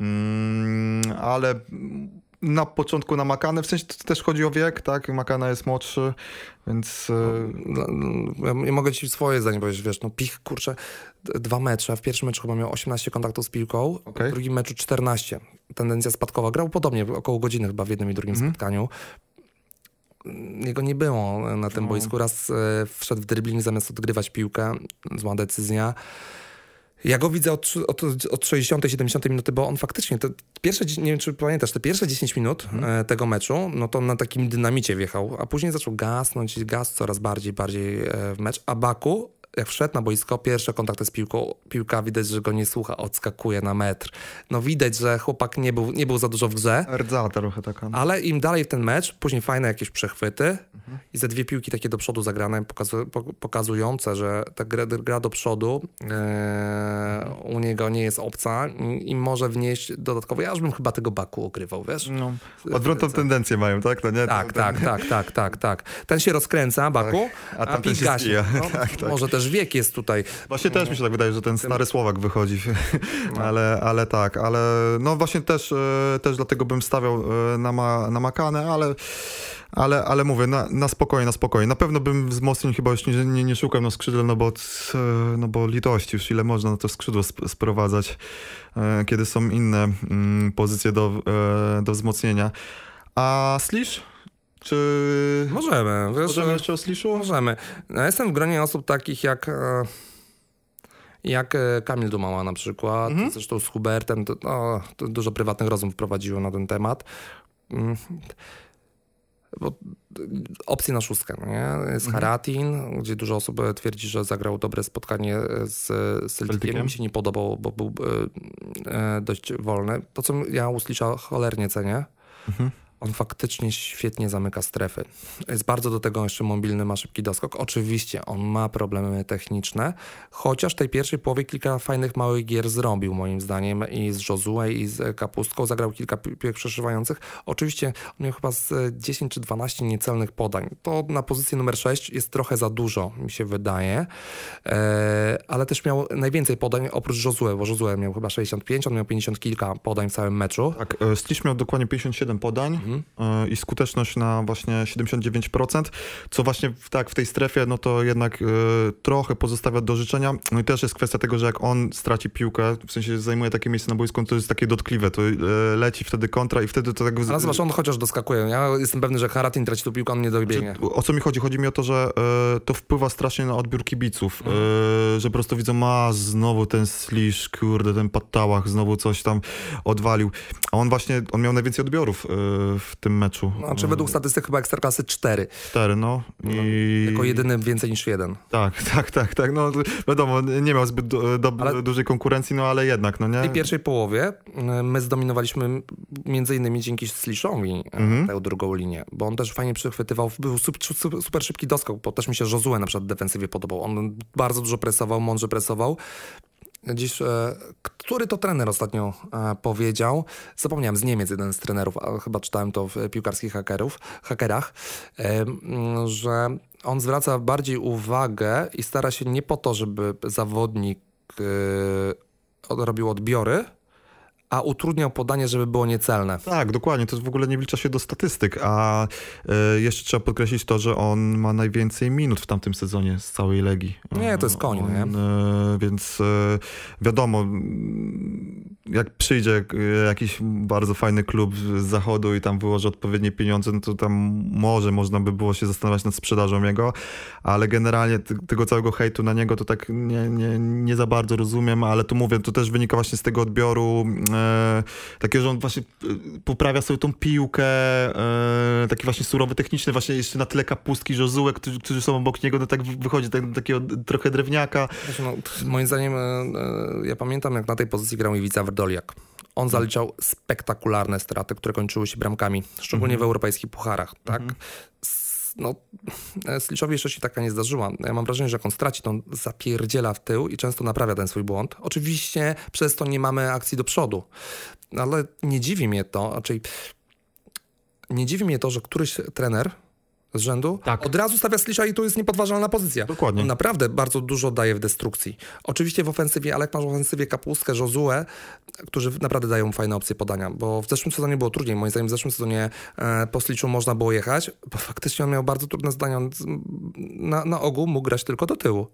mm, ale na początku na Makanę, w sensie to też chodzi o wiek, tak? Makana jest młodszy, więc... E, no, no, ja mogę ci swoje zdanie powiedzieć, wiesz, no Pich, kurczę, dwa mecze, w pierwszym meczu chyba miał 18 kontaktów z piłką, okay. w drugim meczu 14. Tendencja spadkowa, grał podobnie, około godziny chyba w jednym i drugim mm. spotkaniu. Jego nie było na tym no. boisku. Raz e, wszedł w dribbling zamiast odgrywać piłkę, zła decyzja. Ja go widzę od, od, od 60-70 minuty, bo on faktycznie, te pierwsze, nie wiem czy pamiętasz, te pierwsze 10 minut hmm. tego meczu, no to na takim dynamicie wjechał, a później zaczął gasnąć, gaz coraz bardziej, bardziej e, w mecz, a Baku jak wszedł na boisko, pierwsze kontakty z piłką, piłka widać, że go nie słucha, odskakuje na metr. No widać, że chłopak nie był, nie był za dużo w grze. Rdza trochę taka. No. Ale im dalej w ten mecz, później fajne jakieś przechwyty mhm. i ze dwie piłki takie do przodu zagrane, pokazu, pokazujące, że ta gra, gra do przodu e, u niego nie jest obca i, może wnieść dodatkowo. Ja już bym chyba tego Baku ogrywał, wiesz? No. Odwrotną tendencję mają, tak? To nie, tak, ten, tak, tak, tak, tak, tak. Ten się rozkręca, Baku, tak. a, a ten się no, tak, tak. Może też wiek jest tutaj. Właśnie też mi się tak wydaje, że ten stary Słowak wychodzi, no. ale, ale tak, ale no właśnie też, e, też dlatego bym stawiał e, na, ma, na Makanę, ale ale, ale mówię, na, na spokojnie, na spokojnie. Na pewno bym wzmocnień chyba już nie, nie, nie szukał na skrzydle, no bo, e, no bo litości już ile można na to skrzydło sp sprowadzać, kiedy są inne mm, pozycje do, do wzmocnienia. A Slish? Czy... Możemy. Wiesz, możemy jeszcze o Sliszu? Możemy. Ja jestem w gronie osób takich jak... E, jak e, Kamil Dumała na przykład, mhm. zresztą z Hubertem, to, no, to dużo prywatnych rozmów prowadziło na ten temat. Mm. Bo opcje na szóstkę, no nie? Jest mhm. Haratin, gdzie dużo osób twierdzi, że zagrał dobre spotkanie z, Celticiem. Mi się nie podobał, bo był e, dość wolny. To, co ja usłyszałem cholernie cenię, mhm on faktycznie świetnie zamyka strefy. Jest bardzo do tego jeszcze mobilny, ma szybki doskok. Oczywiście on ma problemy techniczne, chociaż tej pierwszej połowie kilka fajnych małych gier zrobił moim zdaniem i z Josue i z Kapustką zagrał kilka piłek przeszywających. Oczywiście on miał chyba z 10 czy 12 niecelnych podań. To na pozycję numer 6 jest trochę za dużo, mi się wydaje, e, ale też miał najwięcej podań oprócz Josue, bo Josue miał chyba 65, on miał 50 kilka podań w całym meczu. Tak, e, Stitch miał dokładnie 57 podań. Mhm. i skuteczność na właśnie 79%, co właśnie w, tak w tej strefie, no to jednak y, trochę pozostawia do życzenia. No i też jest kwestia tego, że jak on straci piłkę, w sensie zajmuje takie miejsce na boisku, to jest takie dotkliwe, to y, leci wtedy kontra i wtedy to tak... Ale zobacz, on chociaż doskakuje. Ja jestem pewny, że Haratin traci tu piłkę, on nie dobiegnie. Znaczy, o co mi chodzi? Chodzi mi o to, że y, to wpływa strasznie na odbiór kibiców, mhm. że po prostu widzą, ma znowu ten slisz, kurde, ten patałach, znowu coś tam odwalił. A on właśnie, on miał najwięcej odbiorów w tym meczu. Znaczy według statystyk chyba Ekstraklasy 4. 4, no. I... Jako jedyny więcej niż jeden. Tak, tak, tak, tak. No wiadomo, nie miał zbyt do, do, ale... dużej konkurencji, no ale jednak, no nie? W tej pierwszej połowie y, my zdominowaliśmy między innymi dzięki Sliszowi y, mhm. tę drugą linię, bo on też fajnie przychwytywał, był super, super szybki doskok, bo też mi się Josue na przykład defensywie podobał. On bardzo dużo presował, mądrze presował. Dziś, e, który to trener ostatnio e, powiedział, zapomniałem, z Niemiec jeden z trenerów, a chyba czytałem to w piłkarskich hakerów, hakerach, e, że on zwraca bardziej uwagę i stara się nie po to, żeby zawodnik robił odbiory, a utrudniał podanie, żeby było niecelne. Tak, dokładnie. To w ogóle nie wlicza się do statystyk, a y, jeszcze trzeba podkreślić to, że on ma najwięcej minut w tamtym sezonie z całej Legii. Nie, to jest koń, on, nie? Y, więc y, wiadomo, jak przyjdzie jakiś bardzo fajny klub z zachodu i tam wyłoży odpowiednie pieniądze, no to tam może można by było się zastanawiać nad sprzedażą jego, ale generalnie tego całego hejtu na niego to tak nie, nie, nie za bardzo rozumiem, ale tu mówię, to też wynika właśnie z tego odbioru e, takiego, że on właśnie e, poprawia sobie tą piłkę, e, taki właśnie surowy techniczny, właśnie jeszcze na tyle kapustki, Josue, którzy, którzy są obok niego, no tak wychodzi tak, takiego trochę drewniaka. No, moim zdaniem, e, e, ja pamiętam jak na tej pozycji grał Iwica Werdoliak. On mhm. zaliczał spektakularne straty, które kończyły się bramkami, szczególnie w mhm. europejskich pucharach, tak? Mhm no, Sliczowi jeszcze się taka nie zdarzyła. Ja mam wrażenie, że jak on straci, to on zapierdziela w tył i często naprawia ten swój błąd. Oczywiście przez to nie mamy akcji do przodu, ale nie dziwi mnie to, raczej nie dziwi mnie to, że któryś trener z rzędu, tak. od razu stawia Slisza i to jest niepodważalna pozycja. Dokładnie. On naprawdę bardzo dużo daje w destrukcji. Oczywiście w ofensywie, ale jak masz w ofensywie Kapustkę, Josue, którzy naprawdę dają fajne opcje podania, bo w zeszłym sezonie było trudniej. Moim zdaniem w zeszłym sezonie e, po Sliczu można było jechać, bo faktycznie on miał bardzo trudne zdania. On na, na ogół mógł grać tylko do tyłu.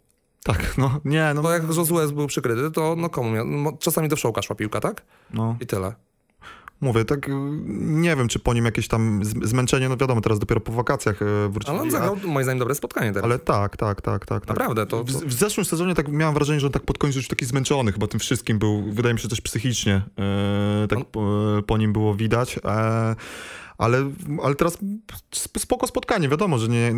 Tak, no nie. No. Bo jak Josue był przykryty, to no komu miał? Czasami do wszołka szła piłka, tak? No. I tyle. Mówię, tak nie wiem, czy po nim jakieś tam zmęczenie, no wiadomo, teraz dopiero po wakacjach e, wrócili. Ale on zagrał, moim zdaniem, dobre spotkanie teraz. Ale tak, tak, tak, tak. tak. Naprawdę, to... W, w, zeszłym sezonie tak miałem wrażenie, że on tak pod koniec już taki zmęczony chyba tym wszystkim był, wydaje mi się też psychicznie, e, tak on... po, po, nim było widać. E, ale, ale teraz spoko spotkanie, wiadomo, że nie,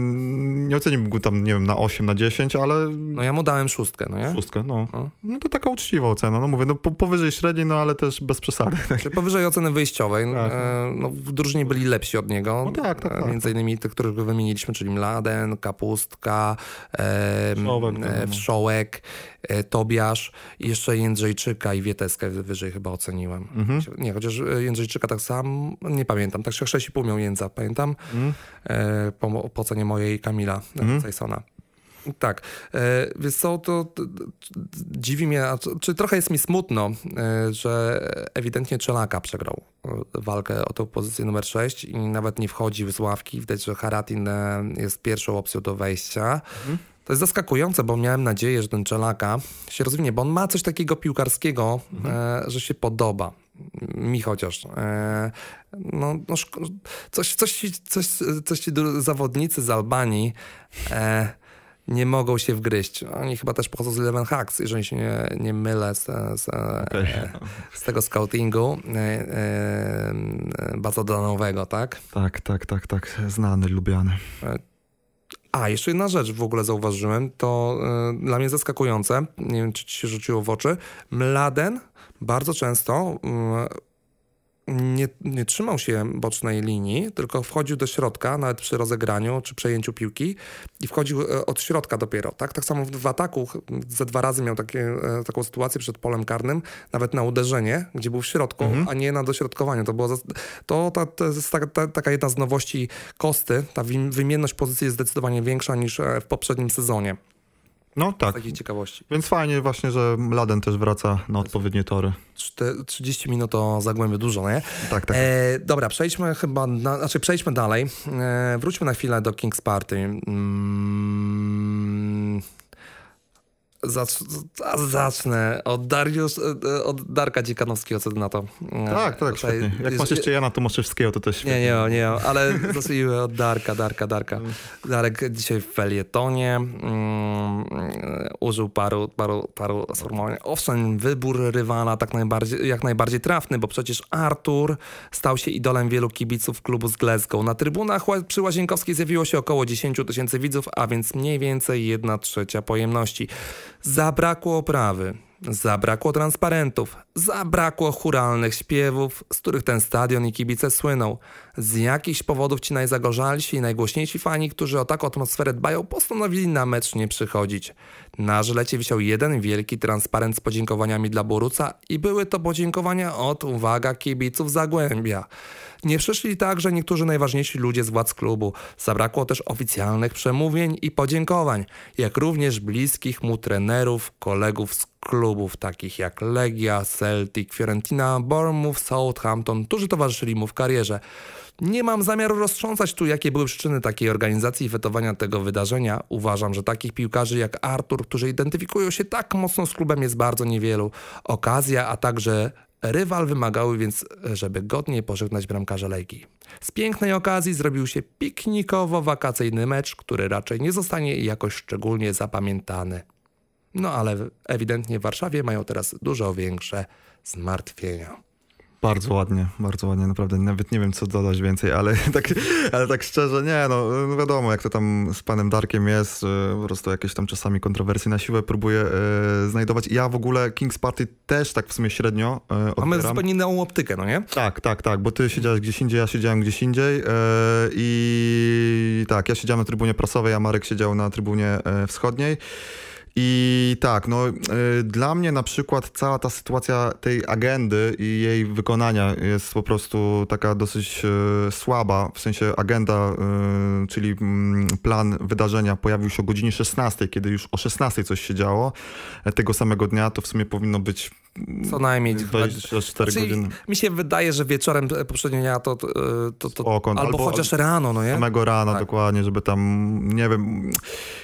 nie oceniłbym go tam, nie wiem, na 8, na 10, ale... No ja mu dałem szóstkę, no nie? Szóstkę, no. No, no to taka uczciwa ocena, no mówię, no po, powyżej średniej, no ale też bez przesady. Czyli powyżej oceny wyjściowej, tak. e, no w drużynie byli lepsi od niego, no tak, tak, tak. między innymi tych, których wymieniliśmy, czyli Mladen, Kapustka, e, Wszołek, e, Wszołek e, Tobiasz i jeszcze Jędrzejczyka i Wieteskę wyżej chyba oceniłem. Mhm. Nie, chociaż Jędrzejczyka tak sam, nie pamiętam, tak się 6,5 miał Jędza, pamiętam, mm. e, po, po cenie mojej Kamila mm. Tak, e, więc co, to, dziwi mnie, czy trochę jest mi smutno, e, że ewidentnie Czelaka przegrał e, walkę o tę pozycję numer 6 i nawet nie wchodzi z ławki. Widać, że Haratin e, jest pierwszą opcją do wejścia. Mm. To jest zaskakujące, bo miałem nadzieję, że ten Czelaka się rozwinie, bo on ma coś takiego piłkarskiego, mm. że się podoba mi chociaż. E, no, no, coś, coś, coś, coś ci zawodnicy z Albanii e, nie mogą się wgryźć. Oni chyba też pochodzą z Eleven Hacks, jeżeli się nie, nie mylę z, z, okay. e, z tego scoutingu e, e, bazodronowego, tak? Tak, tak, tak, tak. Znany, lubiany. A, jeszcze jedna rzecz w ogóle zauważyłem, to y, dla mnie zaskakujące, nie wiem czy ci się rzuciło w oczy, Mladen bardzo często y, nie, nie, trzymał się bocznej linii, tylko wchodził do środka, nawet przy rozegraniu czy przejęciu piłki i wchodził e, od środka dopiero. Tak, tak samo w ataku ze dwa razy miał takie, e, taką sytuację przed polem karnym, nawet na uderzenie, gdzie był w środku, mhm. a nie na dośrodkowanie. To, było, to, to, to jest taka, ta, taka jedna z nowości Kosty. Ta wymienność pozycji jest zdecydowanie większa niż e, w poprzednim sezonie. No tak. Z takiej ciekawości. Więc fajnie właśnie, że Laden też wraca na odpowiednie tory. 30 minut to zagłębie dużo, nie? Tak, tak. E, dobra, przejdźmy chyba, na, znaczy przejdźmy dalej. E, wróćmy na chwilę do King's Party. Mm, Zacz, zacznę od Dariusz, e, od Darka Dziekanowskiego, co ty na to? Tak, tak, Tutaj, świetnie. Jak masz jeszcze Jana Tomaszewskiego, to też świetnie. Nie, nie, nie, ale zacznijmy od Darka, Darka, Darka. Darek dzisiaj w felietonie um, użył paru, paru, paru sformułowań. Owszem, wybór rywala tak najbardziej, jak najbardziej trafny, bo przecież Artur stał się idolem wielu kibiców klubu z Glasgow. Na trybunach przy Łazienkowskiej zjawiło się około 10 tysięcy widzów, a więc mniej więcej 1 trzecia pojemności. Zabrakło oprawy, zabrakło transparentów, zabrakło churalnych śpiewów, z których ten stadion i kibice słyną. Z jakichś powodów ci najzagorzalsi i najgłośniejsi fani, którzy o taką atmosferę dbają, postanowili na mecz nie przychodzić. Na żylecie wisiał jeden wielki transparent z podziękowaniami dla Boruca i były to podziękowania od, uwaga, kibiców Zagłębia. Nie przyszli także niektórzy najważniejsi ludzie z władz klubu. Zabrakło też oficjalnych przemówień i podziękowań, jak również bliskich mu trenerów, kolegów z klubów takich jak Legia, Celtic, Fiorentina, Bournemouth, Southampton, którzy towarzyszyli mu w karierze. Nie mam zamiaru roztrząsać tu, jakie były przyczyny takiej organizacji i wetowania tego wydarzenia. Uważam, że takich piłkarzy jak Artur, którzy identyfikują się tak mocno z klubem, jest bardzo niewielu. Okazja, a także Rywal wymagały więc, żeby godnie pożegnać bramkarza Legii. Z pięknej okazji zrobił się piknikowo-wakacyjny mecz, który raczej nie zostanie jakoś szczególnie zapamiętany. No ale ewidentnie w Warszawie mają teraz dużo większe zmartwienia. Bardzo ładnie, bardzo ładnie, naprawdę. Nawet nie wiem, co dodać więcej, ale tak, ale tak szczerze, nie, no, no wiadomo, jak to tam z panem Darkiem jest, po prostu jakieś tam czasami kontrowersje na siłę próbuję e, znajdować. Ja w ogóle King's Party też tak w sumie średnio e, odbieram. Mamy zupełnie inną optykę, no nie? Tak, tak, tak, bo ty siedziałeś gdzieś indziej, ja siedziałem gdzieś indziej e, i tak, ja siedziałem na trybunie prasowej, a Marek siedział na trybunie e, wschodniej. I tak, no y, dla mnie na przykład cała ta sytuacja tej agendy i jej wykonania jest po prostu taka dosyć y, słaba, w sensie agenda, y, czyli mm, plan wydarzenia pojawił się o godzinie 16, kiedy już o 16 coś się działo. Tego samego dnia to w sumie powinno być co najmniej 24 znaczy, godziny. Mi się wydaje, że wieczorem poprzedniego dnia to, to, to, to albo, albo, chociaż rano, no nie? Samego rana tak. dokładnie, żeby tam, nie wiem,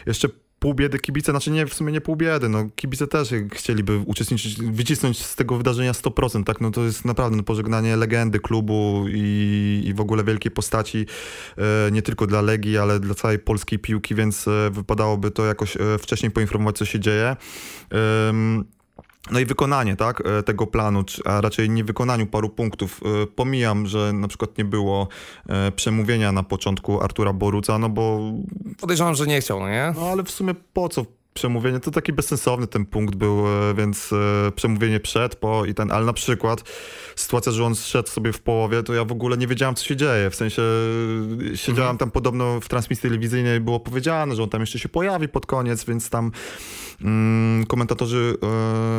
jeszcze pół biedy kibice, znaczy nie, w sumie nie pół biedy, no kibice też chcieliby uczestniczyć, wycisnąć z tego wydarzenia 100%, tak, no to jest naprawdę no, pożegnanie legendy klubu i, i w ogóle wielkiej postaci, e, nie tylko dla Legii, ale dla całej polskiej piłki, więc e, wypadałoby to jakoś e, wcześniej poinformować, co się dzieje. No i wykonanie tak, e, tego planu, a raczej nie wykonaniu paru punktów. E, pomijam, że na przykład nie było e, przemówienia na początku Artura Boruca, no bo... Podejrzewam, że nie chciał, no nie? No ale w sumie po co przemówienie, to taki bezsensowny ten punkt był, więc przemówienie przed, po i ten, ale na przykład sytuacja, że on szedł sobie w połowie, to ja w ogóle nie wiedziałem, co się dzieje, w sensie siedziałem mhm. tam podobno w transmisji telewizyjnej, było powiedziane, że on tam jeszcze się pojawi pod koniec, więc tam komentatorzy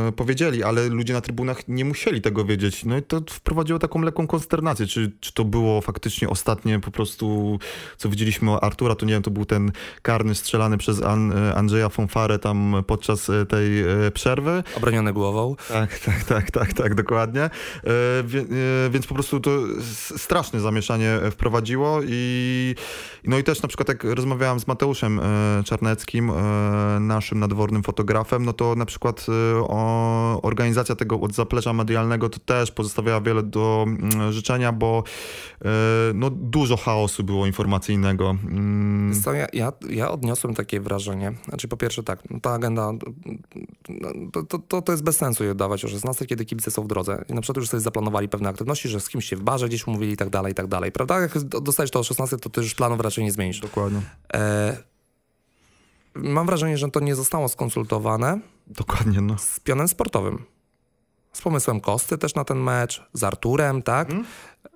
e, powiedzieli, ale ludzie na trybunach nie musieli tego wiedzieć, no i to wprowadziło taką lekką konsternację, czy, czy to było faktycznie ostatnie po prostu, co widzieliśmy o Artura, to nie wiem, to był ten karny strzelany przez An Andrzeja Fonfara, parę tam podczas e, tej e, przerwy. Obroniony głową. Tak, tak, tak, tak, tak, dokładnie. E, więc po prostu to straszne zamieszanie wprowadziło i no i też na przykład jak rozmawiałem z Mateuszem Czarneckim, naszym nadwornym fotografem, no to na przykład o, organizacja tego od zaplecza medialnego to też pozostawiała wiele do mm, życzenia, bo no dużo chaosu było informacyjnego. Mm. Co, ja, ja, ja odniosłem takie wrażenie, znaczy po pierwsze tak, ta agenda, to, to, to, to jest bez sensu je dawać o 16, kiedy kibice są w drodze. I na przykład już sobie zaplanowali pewne aktywności, że z kimś się w barze gdzieś umówili i tak dalej, i tak dalej. Prawda? Jak dostajesz to o 16, to ty już planów raczej nie zmienisz. Dokładnie. E, mam wrażenie, że to nie zostało skonsultowane. Dokładnie, no. Z pionem sportowym. Z pomysłem Kosty też na ten mecz, z Arturem, tak? Hmm?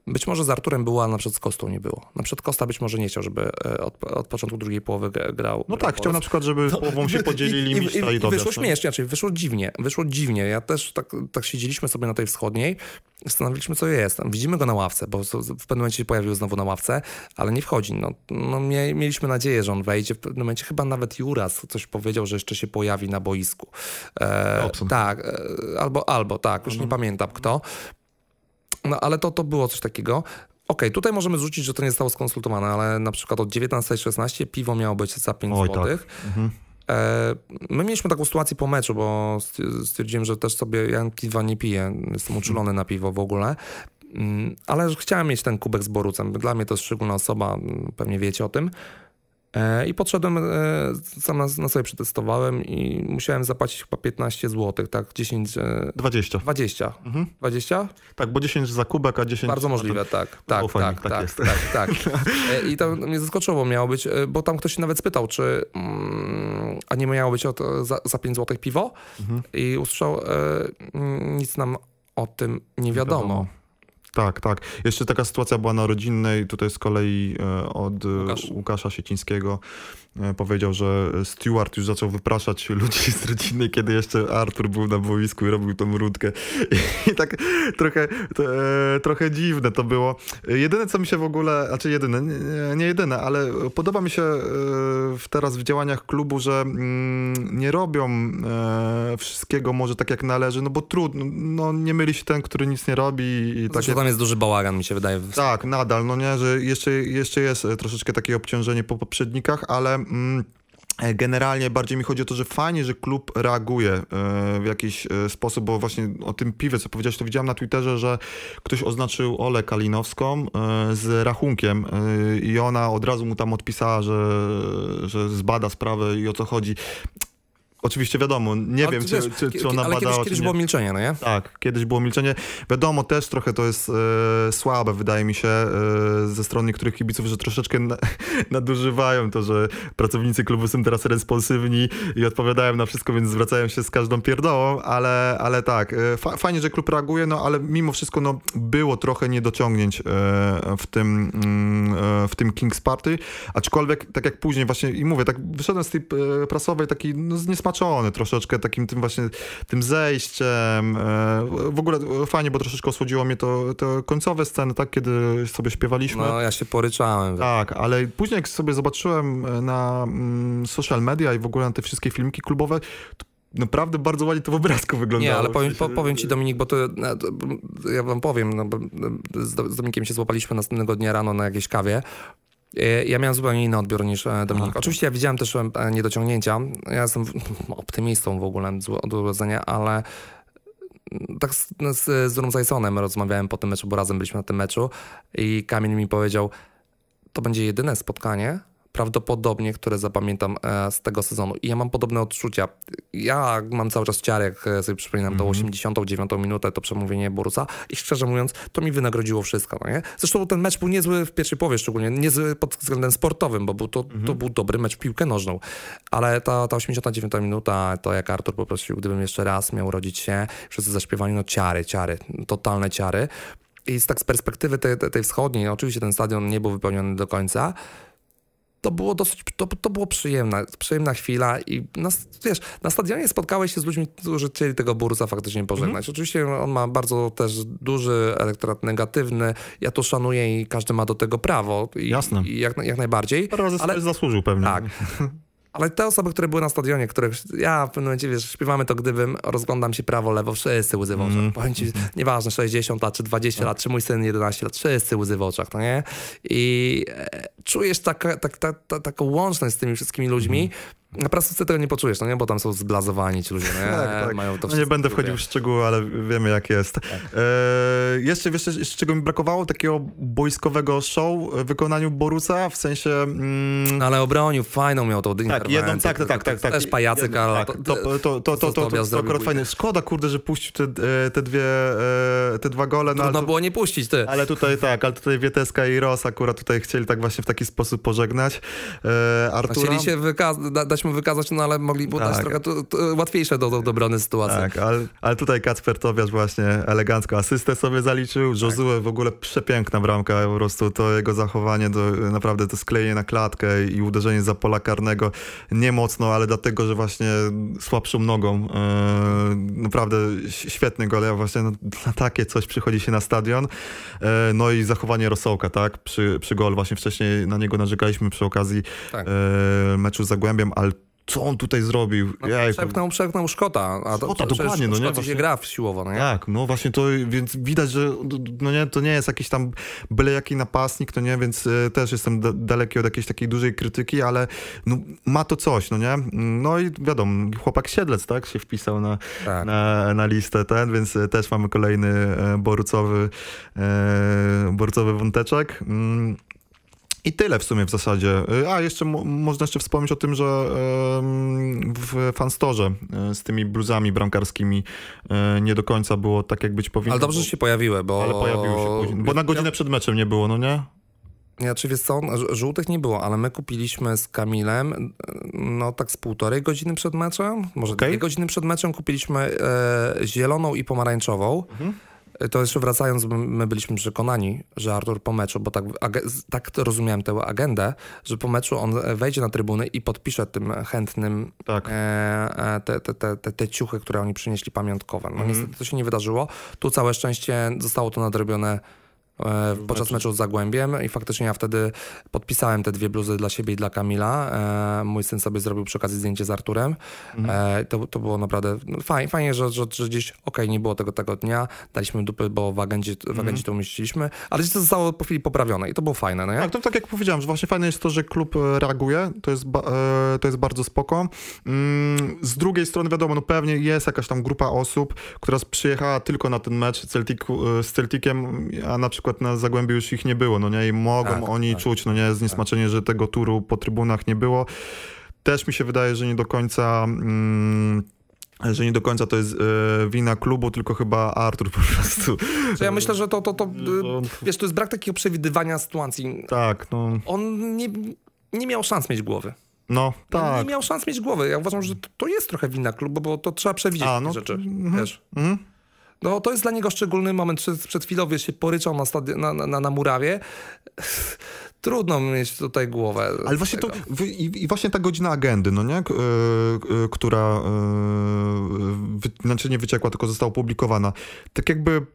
Być może z Arturem było, a na przykład z Kostą nie było. Na przykład Kosta być może nie chciał, żeby e, od, od początku drugiej połowy grał. No tak, chciał na przykład, żeby no, połową się podzielili i, i, i, i Wyszło śmiesznie, znaczy wyszło dziwnie, wyszło dziwnie. Ja też tak, tak siedzieliśmy sobie na tej wschodniej, zastanawialiśmy co jest. Widzimy go na ławce, bo w pewnym momencie się pojawił znowu na ławce, ale nie wchodzi. No, no mieliśmy nadzieję, że on wejdzie. W pewnym momencie chyba nawet Juras coś powiedział, że jeszcze się pojawi na boisku. E, tak, e, albo, albo tak, już mhm. nie pamiętam kto. No ale to, to było coś takiego. Okej, okay, tutaj możemy zrzucić, że to nie zostało skonsultowane, ale na przykład od 19.16 piwo miało być za 5 zł. Tak. Mhm. E, my mieliśmy taką sytuację po meczu, bo stwierdziłem, że też sobie ja piwa nie piję, jestem uczulony na piwo w ogóle. Mm, ale chciałem mieć ten kubek z Borucem. Dla mnie to jest szczególna osoba, pewnie wiecie o tym. E, I podszedłem, e, sam na, sobie przetestowałem i musiałem zapłacić chyba 15 zł, tak? 10... 20. 20. Mhm. 20? Tak, bo 10 za kubek, a 10... Bardzo możliwe, tak. Tak, tak, tak, tak, tak, tak. I to mnie zaskoczyło, miało być, e, bo tam ktoś się nawet spytał, czy mm, a nie miało być od, za, za 5 zł piwo mhm. i usłyszał, nic nam o tym nie wiadomo. Nie wiadomo. Tak, tak. Jeszcze taka sytuacja była na rodzinnej, tutaj z kolei e, od Łukasz. Łukasza Siecińskiego. E, powiedział, że Stewart już zaczął wypraszać ludzi z rodziny, kiedy jeszcze Artur był na boisku i robił tą rundkę. I tak trochę, to, e, trochę dziwne to było. Jedyne, co mi się w ogóle, znaczy jedyne, nie, nie jedyne, ale podoba mi się e, teraz w działaniach klubu, że mm, nie robią wszystkiego może tak jak należy, no bo trudno, no nie myli się ten, który nic nie robi. I takie... tam jest duży bałagan, mi się wydaje. Tak, nadal, no nie, że jeszcze, jeszcze jest troszeczkę takie obciążenie po poprzednikach, ale Mm, generalnie bardziej mi chodzi o to, że fajnie, że klub reaguje e, w jakiś e, sposób, bo właśnie o tym piwie, co powiedziałeś, to widziałem na Twitterze, że ktoś oznaczył Olę Kalinowską e, z rachunkiem i ona od razu mu tam odpisała, że, że zbada sprawę i o co chodzi. Oczywiście wiadomo, nie ale wiem, czy, wiesz, czy, czy ona ale badała, kiedyś, kiedyś było milczenie, no nie? Tak, kiedyś było milczenie. Wiadomo, też trochę to jest e, słabe, wydaje mi się, e, ze strony niektórych kibiców, że troszeczkę na, nadużywają to, że pracownicy klubu są teraz responsywni i odpowiadają na wszystko, więc zwracają się z każdą pierdołą, ale, ale tak, e, fa fajnie, że klub reaguje, no ale mimo wszystko no, było trochę niedociągnięć e, w, tym, mm, e, w tym King's Party, aczkolwiek, tak jak później właśnie, i mówię, tak wyszedłem z tej e, prasowej taki no, zniesmaczony zasmaczony troszeczkę takim tym właśnie tym zejściem. E, w ogóle fajnie, bo troszeczkę osłodziło mnie to, to końcowe sceny, tak, kiedy sobie śpiewaliśmy. No, ja się poryczałem. Tak, ale później jak sobie zobaczyłem e, na mm, social media i w ogóle na te wszystkie filmiki klubowe, naprawdę bardzo ładnie to w obrazku wyglądało. Nie, ale powiem, po, powiem ci Dominik, bo to, ja wam powiem, no, z Dominikiem się złapaliśmy następnego dnia rano na jakiejś kawie E, ja miałem zupełnie inny odbiór niż e, Dominik. Oczywiście ja widziałem też e, niedociągnięcia. Ja jestem optymistą w ogóle od urodzenia, ale tak z, z, z Rumzajsonem rozmawiałem po tym meczu, bo razem byliśmy na tym meczu i Kamil mi powiedział, to będzie jedyne spotkanie, prawdopodobnie, które zapamiętam e, z tego sezonu. I ja mam podobne odczucia. Ja mam cały czas ciarę, jak e, sobie przypominam mm -hmm. tą 89 minutę, to przemówienie Borusa i szczerze mówiąc, to mi wynagrodziło wszystko. No nie? Zresztą ten mecz był niezły w pierwszej połowie szczególnie, niezły pod względem sportowym, bo był to, mm -hmm. to był dobry mecz w piłkę nożną. Ale ta, ta 89 minuta, to jak Artur poprosił, gdybym jeszcze raz miał rodzić się, wszyscy zaśpiewali, no ciary, ciary, totalne ciary. I z tak z perspektywy tej, tej wschodniej, oczywiście ten stadion nie był wypełniony do końca, to było dosyć, to, to było przyjemna, przyjemna chwila i na, wiesz, na stadionie spotkałeś się z ludźmi, którzy chcieli tego Bursa faktycznie pożegnać. Mm. Oczywiście on ma bardzo też duży elektorat negatywny, ja to szanuję i każdy ma do tego prawo. I, Jasne. I jak, jak najbardziej. Parę razy ale zasłużył pewnie. Tak. Ale te osoby, które były na stadionie, które ja w pewnym momencie, wiesz, śpiewamy to gdybym, rozglądam się prawo, lewo, wszyscy łzy w oczach. Mm. Powiem ci, nieważne, 60 lat, czy 20 lat, czy mój syn 11 lat, wszyscy łzy w oczach, no nie? I e, czujesz tak, tak, tak, taką łączność z tymi wszystkimi ludźmi, mm. Na prasoce tego nie poczujesz, no nie? Bo tam są zblazowani ci ludzie, nie? tak, tak. Mają to no nie będę wchodził w szczegóły, ale wiemy jak jest. Tak. E, jeszcze, wiesz, jeszcze czego mi brakowało? Takiego boiskowego show w wykonaniu Borusa, w sensie... Mm... Ale obronił, fajną miał tą tak, jedną, tak, tak, tak, tak, tak. Też pajacyk, ale tak, to, to, to, to, to, to, to akurat fajne. Szkoda, kurde, że puścił te, e, te dwie, e, te dwa gole. No, Trudno było nie puścić, ty. Ale tutaj tak, ale tutaj Wieteska i Ros akurat tutaj chcieli tak właśnie w taki sposób pożegnać Artura. Chcieli się wykazać dać mu wykazać, no ale mogli tak. dać trochę to, to łatwiejsze do, do, do obrony sytuacji. Tak, ale, ale tutaj Kacper Tobiasz właśnie elegancko asystę sobie zaliczył. Tak. Josue w ogóle przepiękna bramka, po prostu to jego zachowanie, naprawdę to sklejenie na klatkę i uderzenie za pola karnego nie mocno, ale dlatego, że właśnie słabszą nogą. E, naprawdę świetny gol. Ja właśnie no, na takie coś przychodzi się na stadion. E, no i zachowanie Rosołka, tak? Przy, przy gol właśnie wcześniej na niego narzekaliśmy przy okazji tak. e, meczu z Zagłębiem, ale co on tutaj zrobił? No, Jejku. przepchnął, przepchnął Szkota. A to, Szkota, przecież dokładnie, no nie? Właśnie- się gra w siłowo, no nie? Tak, no właśnie to, więc widać, że no nie, to nie jest jakiś tam byle jaki napastnik, to nie, więc e, też jestem da- daleki od jakiejś takiej dużej krytyki, ale no, ma to coś, no nie? No i wiadomo, chłopak Siedlec, tak, się wpisał na, Tak. na, na listę ten, więc e, też mamy kolejny e, borucowy, e, borucowy wąteczek. Mm. I tyle w sumie w zasadzie. E, A, jeszcze mo- można jeszcze wspomnieć o tym, że w fanstorze e, z tymi bluzami bramkarskimi e, nie do końca było tak, jak być powinno. Ale dobrze, że się pojawiły, bo... Ale pojawiły się później. Bo na godzinę przed meczem nie było, no nie? Ja, czy wiesz co, ż- żółtych nie było, ale my kupiliśmy z Kamilem, no tak z półtorej godziny przed meczem, może Okej. dwie godziny przed meczem kupiliśmy e, zieloną i pomarańczową. Mhm. To jeszcze wracając, my- my byliśmy przekonani, że Artur po meczu, bo tak, tak rozumiałem tę agendę, że po meczu on wejdzie na trybuny i podpisze tym chętnym Tak. e, e, te, te, te, te, ciuchy, które oni przynieśli pamiątkowe. No Mhm. niestety to się nie wydarzyło. Tu całe szczęście zostało to nadrobione podczas meczu z Zagłębiem i faktycznie ja wtedy podpisałem te dwie bluzy dla siebie i dla Kamila. E, mój syn sobie zrobił przy okazji zdjęcie z Arturem. E, to, to było naprawdę no, fajnie, fajnie że, że, że gdzieś okej, nie było tego tego dnia, daliśmy dupy, bo w agendzie, w agendzie to umieściliśmy, ale gdzieś to zostało po chwili poprawione i to było fajne, no nie? Tak, to tak jak powiedziałem, że właśnie fajne jest to, że klub e, reaguje, to jest, e, to jest bardzo spoko. Mm, Z drugiej strony wiadomo, no pewnie jest jakaś tam grupa osób, która przyjechała tylko na ten mecz Celticu, e, z Celticiem, a na przykład na Zagłębiu już ich nie było, no nie, i mogą Tak, oni tak. czuć, no nie, zniesmaczenie, że tego turu po trybunach nie było. Też mi się wydaje, że nie do końca... Mm, że nie do końca to jest e, wina klubu, tylko chyba Artur po prostu. Ja myślę, że to, to, to No, y, wiesz, to jest brak takiego przewidywania sytuacji. tak, no, On nie, nie miał szans mieć głowy. no On tak. Nie miał szans mieć głowy. Ja uważam, że to, to jest trochę wina klubu, bo to trzeba przewidzieć A, takie no, rzeczy. mhm. Wiesz. Mhm. No to jest dla niego szczególny moment. Przed, przed chwilą wiesz, się poryczał na, stadi- na, na, na murawie. Trudno mieć tutaj głowę. Ale właśnie to, tego. i, i właśnie ta godzina agendy, no nie, e, e, która, e, wy, znaczy nie wyciekła, tylko została opublikowana. Tak jakby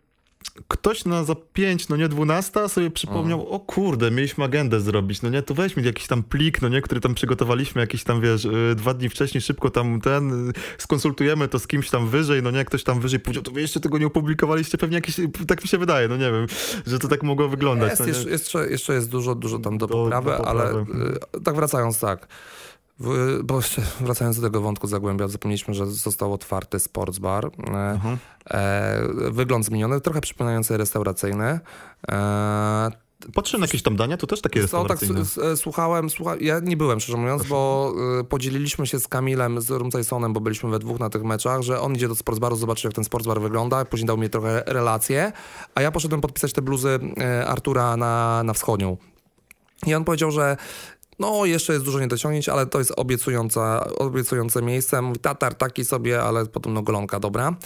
ktoś na za 5, no nie 12 sobie przypomniał, o kurde, mieliśmy agendę zrobić, no nie, to weźmy jakiś tam plik, no nie, który tam przygotowaliśmy jakiś tam, wiesz, e, dwa dni wcześniej szybko tam ten, e, skonsultujemy to z kimś tam wyżej, no nie, ktoś tam wyżej powiedział, to wy jeszcze tego nie opublikowaliście, pewnie jakieś, tak mi się wydaje, no nie wiem, że to tak mogło wyglądać. Jest, no jeszcze, jeszcze, jest dużo, dużo tam do Do- poprawy, do ale poprawy. y, tak wracając tak. Bo wracając do tego wątku Zagłębia, zapomnieliśmy, że został otwarty sports bar. E, Mhm. e, wygląd zmieniony, trochę przypominający restauracyjny. E, Patrzę na jakieś tam dania, to też takie Co, tak słuchałem, słucha... ja nie byłem szczerze mówiąc, bo y, podzieliliśmy się z Kamilem, z Rumcajsonem, bo byliśmy we dwóch na tych meczach, że on idzie do sportsbaru, zobaczy jak ten sportsbar wygląda, później dał mi trochę relacje, a ja poszedłem podpisać te bluzy y, Artura na, na wschodnią. I on powiedział, że no, jeszcze jest dużo niedociągnięć, ale to jest obiecująca, obiecujące miejsce. Mówi, tatar taki sobie, ale potem no golonka, dobra.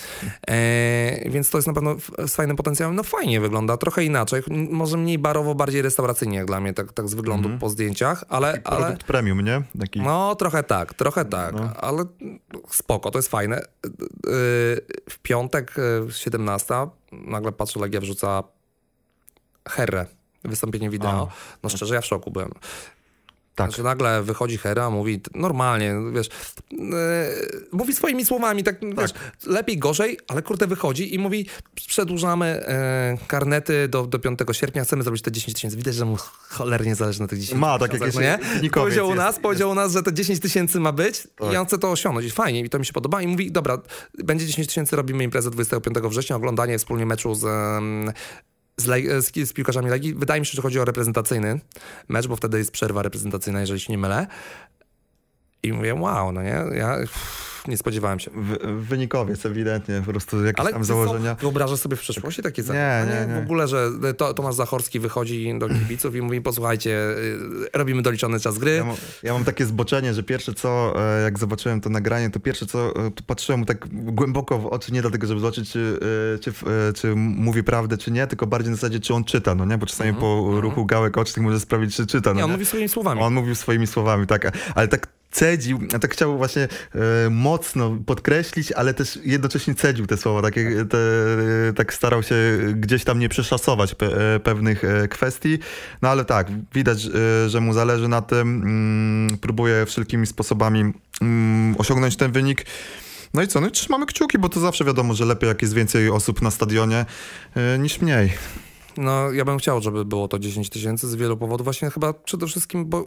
E, więc to jest na pewno z fajnym potencjałem. No fajnie wygląda, trochę inaczej. Może mniej barowo, bardziej restauracyjnie jak dla mnie, tak, tak z wyglądu po zdjęciach, ale... ale Produkt premium, nie? Taki... no, trochę tak, trochę tak, ale spoko, to jest fajne. Yy, W piątek, yy, 17, nagle patrzę, Legia wrzuca Herrę, wystąpienie wideo. No szczerze, ja w szoku byłem. Tak. Znaczy nagle wychodzi Hera, mówi normalnie, wiesz, yy, mówi swoimi słowami, tak, wiesz, lepiej, gorzej, ale kurde wychodzi i mówi, przedłużamy yy, karnety do, do 5 sierpnia, chcemy zrobić te 10 tysięcy. Widać, że mu cholernie zależy na tych 10 Ma, tak jak no jest nie? Powiedział u jest- nas, powiedział u nas, że te 10 tysięcy ma być Tak. i on chce to osiągnąć. I fajnie, mi to mi się podoba. I mówi, dobra, będzie 10 tysięcy, robimy imprezę 25 września, oglądanie wspólnie meczu z... z, Le- z, z piłkarzami Legii. Wydaje mi się, że chodzi o reprezentacyjny mecz, bo wtedy jest przerwa reprezentacyjna, jeżeli się nie mylę. I mówię, wow, no nie, ja nie spodziewałem się. W, wynikowiec ewidentnie, po prostu jakieś Ale tam założenia. Co, wyobrażasz sobie w przyszłości takie Nie, zachowanie? nie, nie. W ogóle, że to, Tomasz Zachorski wychodzi do kibiców i mówi, posłuchajcie, y, robimy doliczony czas gry. Ja mam, ja mam takie zboczenie, że pierwsze co, e, jak zobaczyłem to nagranie, to pierwsze co, e, to patrzyłem mu tak głęboko w oczy, nie dlatego, żeby zobaczyć, czy, e, czy, e, czy mówi prawdę, czy nie, tylko bardziej na zasadzie, czy on czyta, no nie? Bo czasami po ruchu gałek ocznych może sprawić, czy czyta, no Mhm, Nie, on nie? mówi swoimi słowami. On mówił swoimi słowami, tak, ale tak cedził, ja tak chciał właśnie e, mocno podkreślić, ale też jednocześnie cedził te słowa, tak, te, tak starał się gdzieś tam nie przeszasować pe, e, pewnych e, kwestii, no ale tak, widać, e, że mu zależy na tym, mm, próbuje wszelkimi sposobami mm, osiągnąć ten wynik. No i co, no i trzymamy kciuki, bo to zawsze wiadomo, że lepiej jak jest więcej osób na stadionie niż mniej. No, ja bym chciał, żeby było to 10 tysięcy z wielu powodów. Właśnie chyba przede wszystkim, bo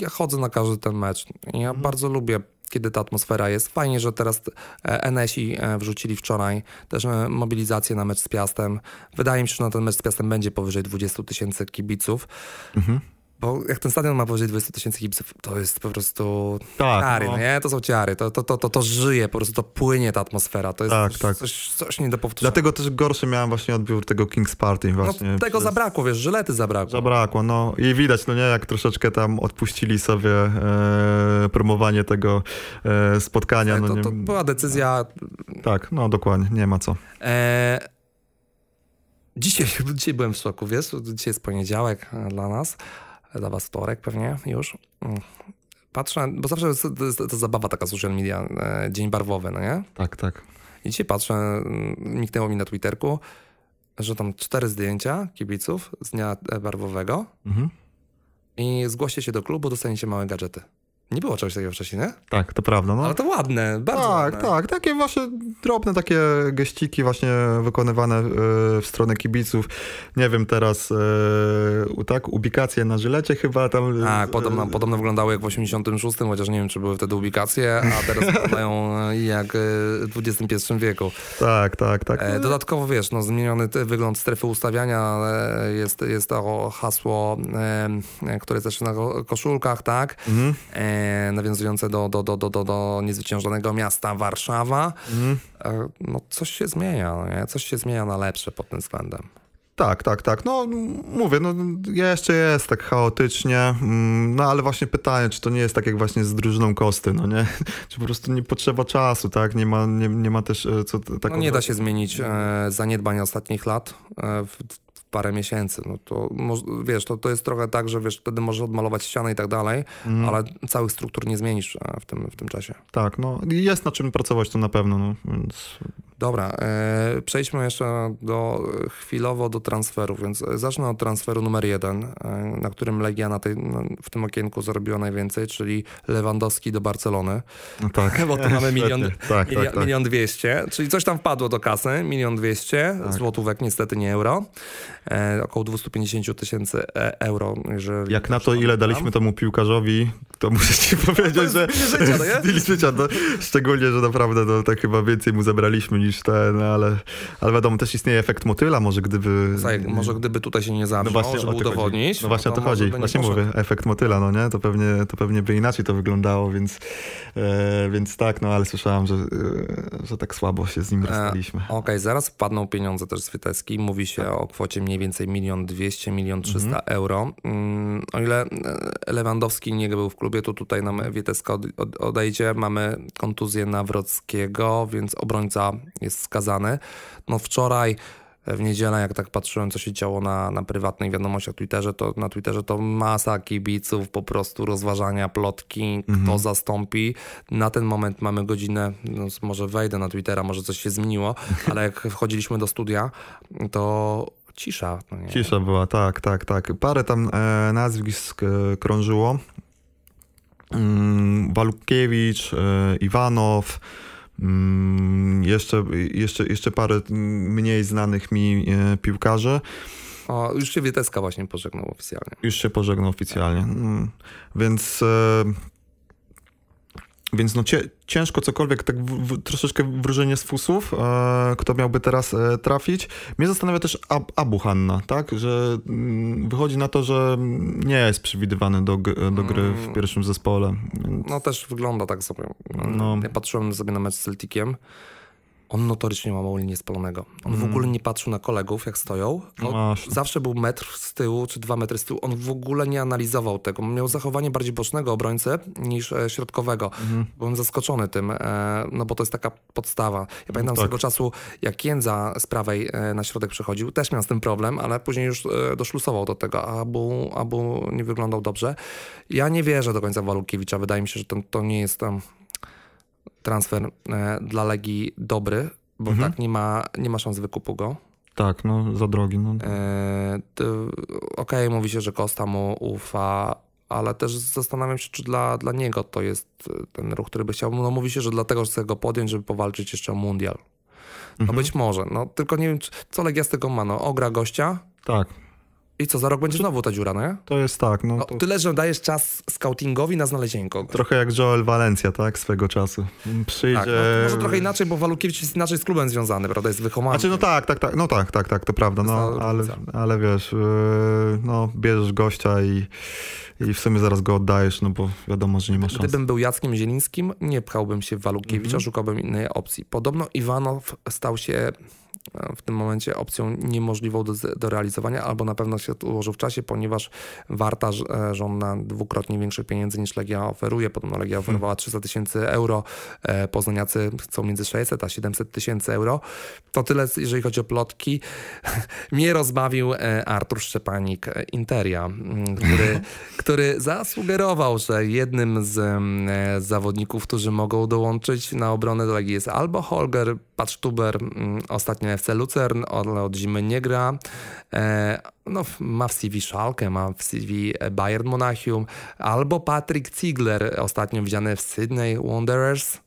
ja chodzę na każdy ten mecz. Ja mhm. bardzo lubię kiedy ta atmosfera jest. Fajnie, że teraz e, NSI e, wrzucili wczoraj też e, mobilizację na mecz z Piastem. Wydaje mi się, że na ten mecz z Piastem będzie powyżej 20 tysięcy kibiców. Mhm. Bo jak ten stadion ma powyżej 20 tysięcy kibiców, to jest po prostu tak, ciary, no. nie? To są ciary, to, to, to, to, to żyje, po prostu to płynie ta atmosfera, to jest tak, coś, tak. Coś, coś nie do powtórzenia. Dlatego też gorszy miałem właśnie odbiór tego King's Party no, właśnie. No, tego przez... zabrakło, wiesz, żylety zabrakło. Zabrakło, no i widać, no nie, jak troszeczkę tam odpuścili sobie e, promowanie tego e, spotkania. No, to, nie... to była decyzja... Tak, no dokładnie, nie ma co. E... Dzisiaj, dzisiaj byłem w szoku, wiesz, dzisiaj jest poniedziałek dla nas, dla was wtorek pewnie już. Mm. Patrzę, bo zawsze jest zabawa taka social media, e, dzień barwowy, no nie? Tak, tak. I dzisiaj patrzę, mm, niknęło mi na Twitterku, że tam cztery zdjęcia kibiców z dnia barwowego mhm. i zgłoście się do klubu, dostaniecie małe gadżety. Nie było czegoś takiego wcześniej, nie? Tak, to prawda. No. Ale to ładne, bardzo Tak, ładne. tak. Takie właśnie drobne takie geściki właśnie wykonywane e, w stronę kibiców. Nie wiem, teraz e, tak, ubikacje na żylecie chyba tam. E, tak, podobno, podobno wyglądały jak w 86, chociaż nie wiem, czy były wtedy ubikacje, a teraz wyglądają jak w XXI wieku. Tak, tak, tak. Dodatkowo, wiesz, no, zmieniony wygląd strefy ustawiania jest, jest to hasło, które jest też na koszulkach, tak? Mhm nawiązujące do, do, do, do, do, do niezwyciężonego miasta Warszawa. Mm. No coś się zmienia, no nie? coś się zmienia na lepsze pod tym względem. Tak, tak, tak. No mówię, no jeszcze jest tak chaotycznie, mm, no ale właśnie pytanie, czy to nie jest tak jak właśnie z drużyną Kosty, no nie? Czy po prostu nie potrzeba czasu, tak? Nie ma, nie, nie ma też e, co... Tak no nie da się zmienić e, zaniedbań ostatnich lat e, w, parę miesięcy. No to wiesz, to, to jest trochę tak, że wiesz, wtedy możesz odmalować ścianę i tak dalej, mm. ale całych struktur nie zmienisz e, w tym, w tym czasie. Tak, no jest na czym pracować to na pewno, no, więc Dobra, e, przejdźmy jeszcze do, chwilowo do transferów, więc zacznę od transferu numer jeden, e, na którym Legia na tej, no, w tym okienku zarobiła najwięcej, czyli Lewandowski do Barcelony. No tak. Bo tu mamy milion, tak, milion, tak, tak. milion dwieście, czyli coś tam wpadło do kasy, milion dwieście tak. złotówek, niestety nie euro, e, około 250 tysięcy e, euro. Jeżeli Jak na to, ile daliśmy temu piłkarzowi, to muszę ci powiedzieć, że życia, no życia, no, szczególnie, że naprawdę to, tak chyba więcej mu zabraliśmy niż niż ten, ale, ale wiadomo, też istnieje efekt motyla, może gdyby... Zaj, może gdyby tutaj się nie zabrał, no właśnie, żeby udowodnić. Chodzi. No właśnie o to, to chodzi, właśnie mówię, efekt motyla, no nie? To pewnie, to pewnie by inaczej to wyglądało, więc, e, więc tak, no ale słyszałem, że, e, że tak słabo się z nim e, rozstaliśmy. Okej, okay, zaraz wpadną pieniądze też z Witeski, mówi się tak. o kwocie mniej więcej milion dwieście, milion trzysta mhm. euro. Mm, o ile e, Lewandowski nie był w klubie, to tutaj nam Witeska odejdzie, mamy kontuzję Nawrockiego, więc obrońca jest skazany. No wczoraj w niedzielę, jak tak patrzyłem, co się działo na, na prywatnej wiadomościach Twitterze, to na Twitterze to masa kibiców, po prostu rozważania, plotki, kto mhm. zastąpi. Na ten moment mamy godzinę, no, może wejdę na Twittera, może coś się zmieniło, ale jak wchodziliśmy do studia, to cisza. No cisza była, tak, tak, tak. Parę tam e, nazwisk e, krążyło. Mm, Walukiewicz, e, Iwanow, jeszcze, jeszcze, jeszcze parę mniej znanych mi e, piłkarzy. O, już się Wieteska właśnie pożegnał oficjalnie. Już się pożegnał oficjalnie. Mm, więc e, więc no ciężko cokolwiek, tak w, w, troszeczkę wróżenie z fusów, e, kto miałby teraz e, trafić. Mnie zastanawia też Ab Abu Hanna, tak, że mm, wychodzi na to, że nie jest przewidywany do, do gry w mm. pierwszym zespole. Więc... No też wygląda tak sobie. No. Ja patrzyłem sobie na mecz z Celticiem on notorycznie ma małą linię spalonego. On w ogóle nie patrzył na kolegów, jak stoją. Masz. zawsze był metr z tyłu, czy dwa metry z tyłu. On w ogóle nie analizował tego. Miał zachowanie bardziej bocznego obrońcy niż e, środkowego. Byłem zaskoczony tym, e, no bo to jest taka podstawa. Ja pamiętam tak. swego czasu, jak Jędza z prawej e, na środek przechodził, też miał z tym problem, ale później już doszlusował do tego, a Abu, Abu nie wyglądał dobrze. Ja nie wierzę do końca w Walukiewicza. Wydaje mi się, że to, to nie jest tam transfer e, dla Legii dobry, bo Mhm. tak nie ma, nie ma szans wykupu go. Tak, no za drogi. No. E, Okej, mówi się, że Costa mu ufa, ale też zastanawiam się, czy dla, dla niego to jest e, ten ruch, który by chciał. No mówi się, że dlatego, że chce go podjąć, żeby powalczyć jeszcze o mundial. No Mhm. być może, no tylko nie wiem, co Legia z tego ma, no ogra gościa Tak, i co, za rok będzie znowu ta dziura, no nie? to jest tak. No, No, to tyle, że dajesz czas scoutingowi na znalezienie kogoś. Trochę jak Joel Valencia, tak? Swego czasu. Przyjdzie... Tak, no, może trochę inaczej, bo Walukiewicz jest inaczej z klubem związany, prawda? Jest wychowany. Znaczy, no tak, tak, tak, no tak, tak, tak, to prawda, no, ale, ale wiesz, yy, no, bierzesz gościa i, i w sumie zaraz go oddajesz, no bo wiadomo, że nie ma szans. Gdybym był Jackiem Zielińskim, nie pchałbym się w Walukiewicza, szukałbym innej opcji. Podobno Iwanow stał się w tym momencie opcją niemożliwą do, do realizowania, albo na pewno się ułożył w czasie, ponieważ Warta e, żąda dwukrotnie większych pieniędzy niż Legia oferuje. Podobno Legia oferowała 300 tysięcy euro, e, poznaniacy chcą między 600 a 700 tysięcy euro. To tyle, jeżeli chodzi o plotki. Mnie rozbawił e, Artur Szczepanik, e, Interia, który, który zasugerował, że jednym z e, zawodników, którzy mogą dołączyć na obronę do Legii jest albo Holger Patschtuber, m, ostatnio FC Lucern, ale od zimy nie gra. E, no, ma w CV Schalke, ma w CV Bayern Monachium, albo Patrick Ziegler, ostatnio widziany w Sydney Wanderers,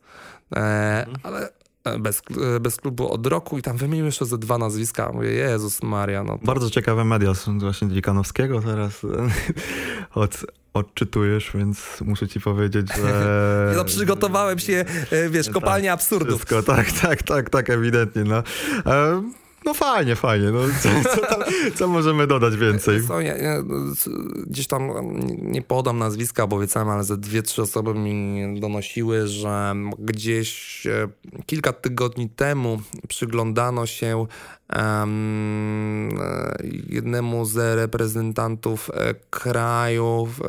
e, ale e, bez, bez klubu od roku i tam wymienił jeszcze ze dwa nazwiska. Mówię, Jezus Maria, no to Bardzo ciekawe media są właśnie Dziekanowskiego teraz od, odczytujesz, więc muszę ci powiedzieć, że... no, przygotowałem się, e, wiesz, kopalnia absurdów. Wszystko, tak, tak, tak, tak, ewidentnie, no. E, no fajnie, fajnie, no co, co, tam, co możemy dodać więcej? Co, ja, ja, gdzieś tam nie- podam nazwiska, obiecałem, ale ze dwie, trzy osoby mi donosiły, że gdzieś e, kilka tygodni temu przyglądano się e, jednemu z reprezentantów e, krajów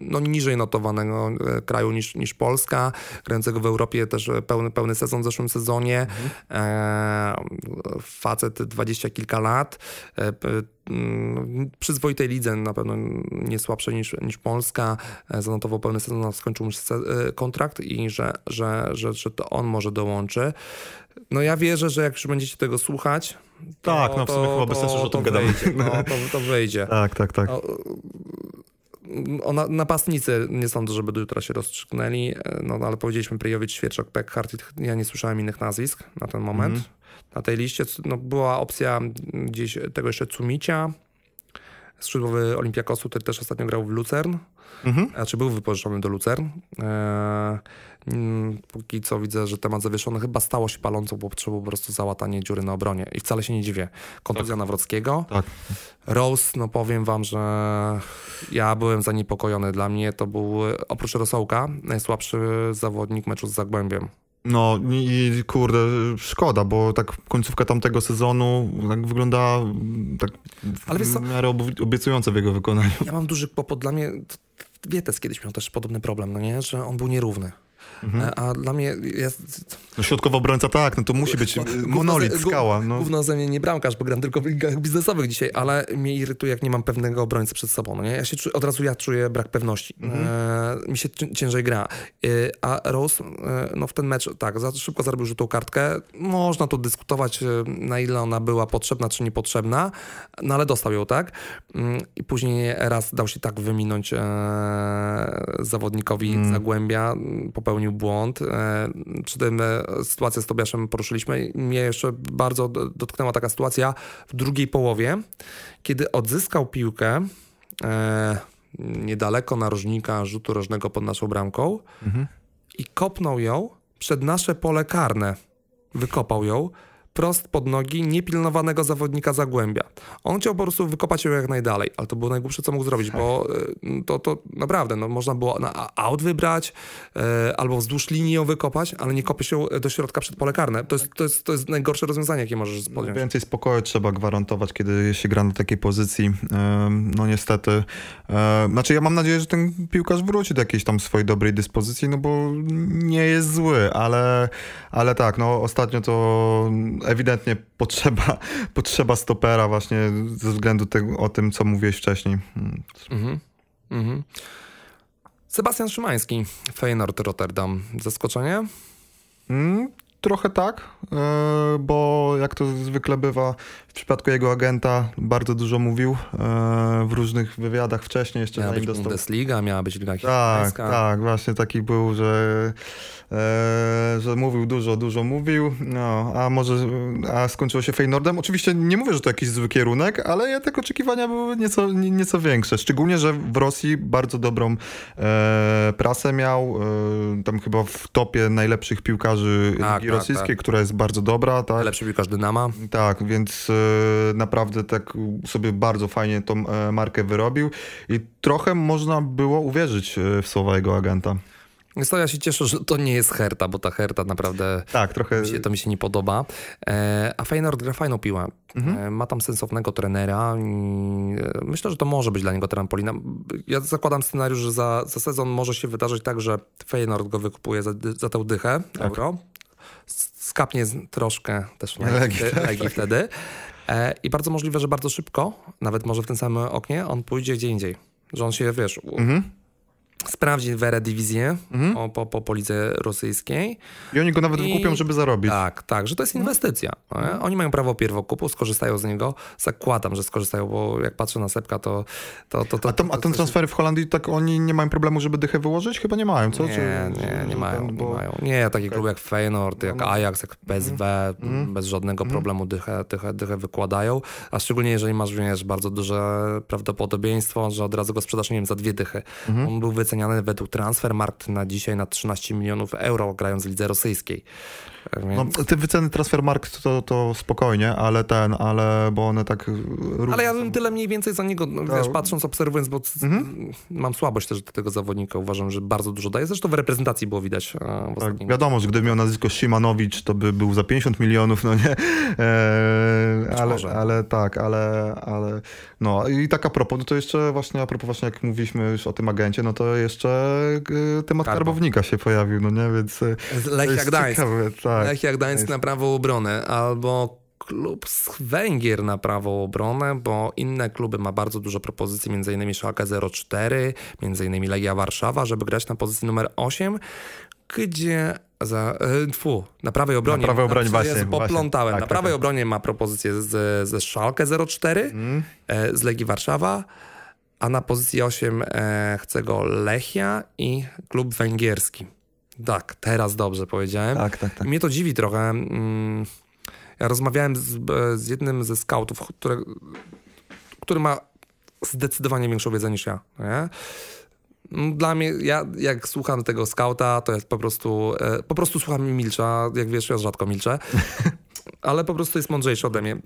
no, niżej notowanego kraju niż, niż Polska, grającego w Europie też pełny, pełny sezon w zeszłym sezonie. E, facet dwadzieścia kilka lat. E, mm, przyzwoitej lidze, na pewno nie słabszej niż, niż Polska. E, Zanotował pełny sezon, skończył mu e, kontrakt i że, że, że, że to on może dołączy. No ja wierzę, że jak już będziecie tego słuchać, to, Tak, no w sumie to, chyba bez sensu, że o to tym gadamy. wyjdzie. No, to, to wyjdzie. Tak, tak, tak. O, o, na, napastnicy nie sądzę, żeby do jutra się rozstrzygnęli, no ale powiedzieliśmy Pryjowicz, Świerczok, Peckhardt, ja nie słyszałem innych nazwisk na ten moment. Na tej liście no, była opcja gdzieś tego jeszcze Cumicia, skrzydłowy Olimpiakosu, który też ostatnio grał w Lucern, Mhm. znaczy był wypożyczony do Lucern. E, mm, póki co widzę, że temat zawieszony chyba stało się palącą, bo potrzebował po prostu załatanie dziury na obronie i wcale się nie dziwię. Kontuzja Nawrockiego. Tak. Rose, no powiem wam, że ja byłem zaniepokojony. Dla mnie to był, oprócz Rosołka, najsłabszy zawodnik meczu z Zagłębiem. No i kurde, szkoda, bo tak końcówka tamtego sezonu tak wygląda mm, tak Ale w miarę obiecująco w jego wykonaniu. Ja mam duży kłopot. Dla mnie, Wietes kiedyś miał też podobny problem, no nie? Że on był nierówny. E, A dla mnie jest... No środkowy obrońca tak, no to musi być Gówno monolit, gó- skała. No. Gówno ze mnie nie bramkarz, bo gram tylko w ligach biznesowych dzisiaj, ale mnie irytuje, jak nie mam pewnego obrońcy przed sobą. No nie? Ja się czuję, od razu ja czuję brak pewności. E, mi się cię- ciężej gra. E, a Rose e, no w ten mecz tak, za szybko zarobił żółtą kartkę. Można tu dyskutować, e, na ile ona była potrzebna, czy niepotrzebna, no ale dostał ją, tak? Mm, I później raz dał się tak wyminąć e, zawodnikowi Zagłębia, m, popełnił błąd. E, przy tym e, sytuację z Tobiaszem poruszyliśmy. Mnie jeszcze bardzo dotknęła taka sytuacja w drugiej połowie, kiedy odzyskał piłkę e, niedaleko narożnika rzutu rożnego pod naszą bramką i kopnął ją przed nasze pole karne. Wykopał ją, prost pod nogi niepilnowanego zawodnika Zagłębia. On chciał po prostu wykopać ją jak najdalej, ale to było najgłupsze, co mógł zrobić, bo y, to, to naprawdę, no, można było na aut wybrać e, albo wzdłuż linii ją wykopać, ale nie kopie się do środka przed pole karne. To jest, to jest, to jest najgorsze rozwiązanie, jakie możesz podjąć. Więcej spokoju trzeba gwarantować, kiedy się gra na takiej pozycji. No niestety. Znaczy ja mam nadzieję, że ten piłkarz wróci do jakiejś tam swojej dobrej dyspozycji, no bo nie jest zły, ale, ale tak, no ostatnio to ewidentnie potrzeba, potrzeba stopera właśnie ze względu tego, o tym, co mówiłeś wcześniej. Mhm. Mhm. Sebastian Szymański, Feyenoord Rotterdam. Zaskoczenie? Mm, trochę tak, e, bo jak to zwykle bywa w przypadku jego agenta, bardzo dużo mówił e, w różnych wywiadach wcześniej. Jeszcze miała być dostał... Bundesliga, miała być Liga Tak, tak, właśnie taki był, że E, że mówił dużo, dużo mówił, no, a może a skończyło się Feynordem. Oczywiście nie mówię, że to jakiś zły kierunek, ale jednak oczekiwania były nieco, nieco większe. Szczególnie, że w Rosji bardzo dobrą e, prasę miał, e, tam chyba w topie najlepszych piłkarzy tak, Ligi tak, Rosyjskiej, tak. która jest bardzo dobra. Tak? Najlepszy piłkarz Dynama. Tak, więc e, naprawdę tak sobie bardzo fajnie tą e, markę wyrobił i trochę można było uwierzyć e, w słowa jego agenta. Więc to ja się cieszę, że to nie jest Herta, bo ta Herta naprawdę tak, trochę... mi się, to mi się nie podoba. E, a Feyenoord gra fajną piłę. Mhm. E, ma tam sensownego trenera. E, myślę, że to może być dla niego trampolina. Ja zakładam scenariusz, że za, za sezon może się wydarzyć tak, że Feyenoord go wykupuje za, za tę dychę tak. euro. Skapnie troszkę też Legii, tak. wtedy. E, I bardzo możliwe, że bardzo szybko, nawet może w tym samym oknie, on pójdzie gdzie indziej. Że on się, wiesz, mhm sprawdzić w Eredivisie mhm. po, po, po lidze rosyjskiej. I oni go nawet I... wykupią, żeby zarobić. Tak, tak, że to jest mhm. inwestycja. Mhm. Oni mają prawo pierwokupu, skorzystają z niego. Zakładam, że skorzystają, bo jak patrzę na Sepka, to... to, to, to a, to, a ten transfer w Holandii, tak oni nie mają problemu, żeby dychę wyłożyć? Chyba nie mają, co? Nie, Czy, nie, nie mają, ten, bo... nie mają. Nie, takie okay. kluby jak Feyenoord, jak no. Ajax, jak PSW, mhm. bez żadnego mhm. problemu dychę, dychę, dychę wykładają, a szczególnie jeżeli masz, wiesz, bardzo duże prawdopodobieństwo, że od razu go sprzedasz, nie wiem, za dwie dychy. Mhm. On był wyceniany według Transfermarkt na dzisiaj na 13 milionów euro, grając w lidze rosyjskiej. Więc... No, te wyceny Transfermarkt to, to spokojnie, ale ten, ale bo one tak... Ale ja bym tyle mniej więcej za niego, no, wiesz, patrząc, obserwując, bo mhm. mam słabość też do tego zawodnika, uważam, że bardzo dużo daje. Zresztą w reprezentacji było widać e, w tak, Wiadomo, że gdyby miał nazwisko Simanowicz, to by był za 50 milionów, no nie? E, ale, ale tak, ale, ale no i tak a propos, no to jeszcze właśnie a propos właśnie jak mówiliśmy już o tym agencie, no to jeszcze e, temat Karbo. karbownika się pojawił, no nie, więc Lechia Gdańsk. Ciekawe, tak. Lechia Gdańsk na prawą obronę albo klub z Węgier na prawą obronę, bo inne kluby ma bardzo dużo propozycji, m.in. Schalke 04, m.in. Legia Warszawa, żeby grać na pozycji numer 8, gdzie za, e, fu, na prawej obronie. Na prawej obronie właśnie. Jest, poplątałem. Tak, na tak, prawej tak, obronie ma propozycję z, ze Schalke 04, mm. z Legii Warszawa, a na pozycji 8 e, chce go Lechia i klub węgierski. Tak, teraz dobrze powiedziałem. Tak, tak, tak. Mnie to dziwi trochę. Mm, ja rozmawiałem z, z jednym ze scoutów, który, który ma zdecydowanie większą wiedzę niż ja. Nie? Dla mnie, ja jak słucham tego skauta, to jest po prostu, e, po prostu słucham i milcza. Jak wiesz, ja rzadko milczę, ale po prostu jest mądrzejszy ode mnie.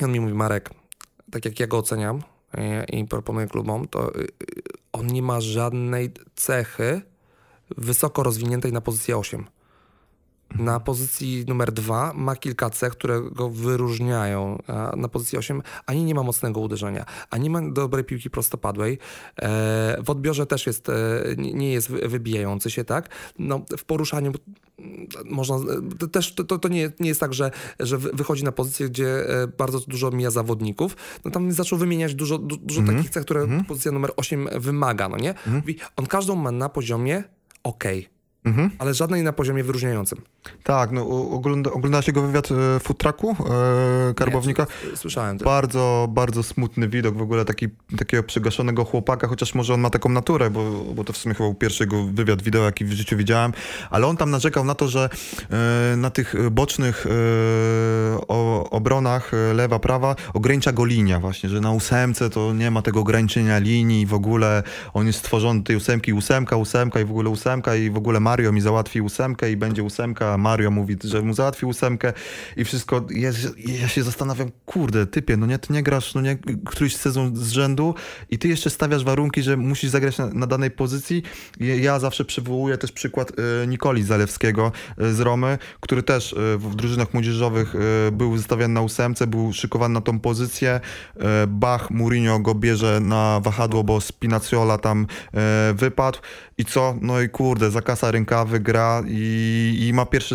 I on mi mówi, Marek, tak jak ja go oceniam i, i proponuję klubom, to y, on nie ma żadnej cechy wysoko rozwiniętej na pozycję 8. Na pozycji numer dwa ma kilka cech, które go wyróżniają. Na pozycji 8 ani nie ma mocnego uderzenia, ani ma dobrej piłki prostopadłej. E, w odbiorze też jest, e, nie jest wybijający się, tak? No, w poruszaniu można, też to, to nie, nie jest tak, że, że wychodzi na pozycję, gdzie e, bardzo dużo mija zawodników. No tam zaczął wymieniać dużo, dużo mm -hmm. takich cech, które mm -hmm. pozycja numer 8 wymaga, no nie? Mm -hmm. On każdą ma na poziomie okej. Okay Mhm. ale żadnej na poziomie wyróżniającym. Tak, no ogląda, oglądasz jego wywiad e, w futraku e, Karbownika? Nie, słyszałem to. Bardzo, bardzo smutny widok w ogóle taki, takiego przygaszonego chłopaka, chociaż może on ma taką naturę, bo, bo to w sumie chyba był pierwszy jego wywiad wideo, jaki w życiu widziałem, ale on tam narzekał na to, że e, na tych bocznych e, o, obronach e, lewa, prawa ogranicza go linia właśnie, że na ósemce to nie ma tego ograniczenia linii w ogóle on jest stworzony tej ósemki, ósemka, ósemka i w ogóle ósemka i w ogóle ma Mario mi załatwi ósemkę i będzie ósemka Mario mówi, że mu załatwił ósemkę i wszystko. Ja, ja się zastanawiam, kurde, typie, no nie, ty nie grasz no nie, któryś sezon z rzędu i ty jeszcze stawiasz warunki, że musisz zagrać na, na danej pozycji. Ja zawsze przywołuję też przykład y, Nikoli Zalewskiego y, z Romy, który też y, w drużynach młodzieżowych był wystawiany na ósemce, był szykowany na tą pozycję. Bach, Mourinho go bierze na wahadło, bo Spinaciola tam wypadł i co? No i kurde, zakasa rękawy, gra i, i ma pierwszy,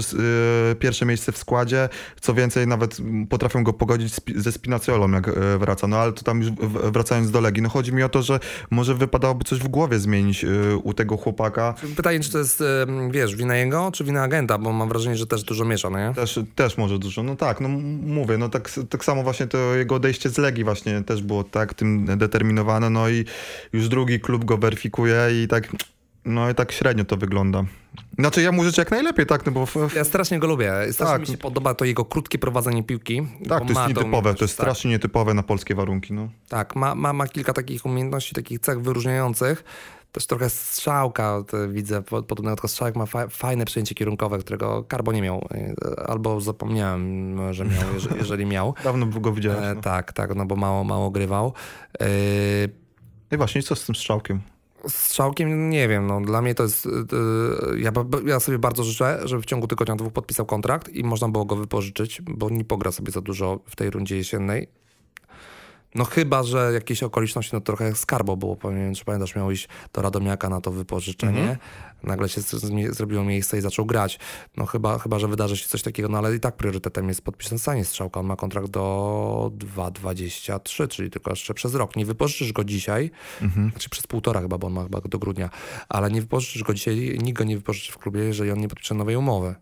pierwsze miejsce w składzie. Co więcej, nawet potrafią go pogodzić ze Spinaciolą, jak wraca. No ale to tam już wracając do Legii. No chodzi mi o to, że może wypadałoby coś w głowie zmienić u tego chłopaka. Pytanie, czy to jest, wiesz, wina jego, czy wina agenta, bo mam wrażenie, że też dużo miesza, no nie? Też, też może dużo, no tak, no mówię, no tak, tak samo właśnie to jego odejście z Legii właśnie też było tak tym determinowane, no i już drugi klub go weryfikuje i tak... No i tak średnio to wygląda. Znaczy ja mu życzę jak najlepiej, tak, no bo... W... Ja strasznie go lubię. Strasznie tak. mi się podoba to jego krótkie prowadzenie piłki. Tak, to jest nietypowe, to jest tak. strasznie nietypowe na polskie warunki, no. Tak, ma, ma, ma kilka takich umiejętności, takich cech wyróżniających też trochę strzałka, widzę, podobnego tylko strzałek ma fa fajne przyjęcie kierunkowe, którego Karbo nie miał, albo zapomniałem, że miał, jeżeli miał. Dawno go widziałem. E, no. Tak, tak, no bo mało, mało grywał. E, no I właśnie, co z tym strzałkiem? Strzałkiem nie wiem, no dla mnie to jest, e, ja, ja sobie bardzo życzę, żeby w ciągu tygodnia dwóch podpisał kontrakt i można było go wypożyczyć, bo nie pogra sobie za dużo w tej rundzie jesiennej no chyba, że jakieś okoliczności, no trochę skarbo było, pamiętam, czy pamiętasz, miał iść do Radomiaka na to wypożyczenie, mhm. nagle się zrobiło miejsce i zaczął grać. No chyba, chyba, że wydarzy się coś takiego, no ale i tak priorytetem jest podpisanie strzałka. On ma kontrakt do 2,23, czyli tylko jeszcze przez rok. Nie wypożyczysz go dzisiaj, mhm. znaczy przez półtora chyba, bo on ma chyba do grudnia, ale nie wypożyczysz go dzisiaj, nikt go nie wypożyczy w klubie, jeżeli on nie podpisze nowej umowy.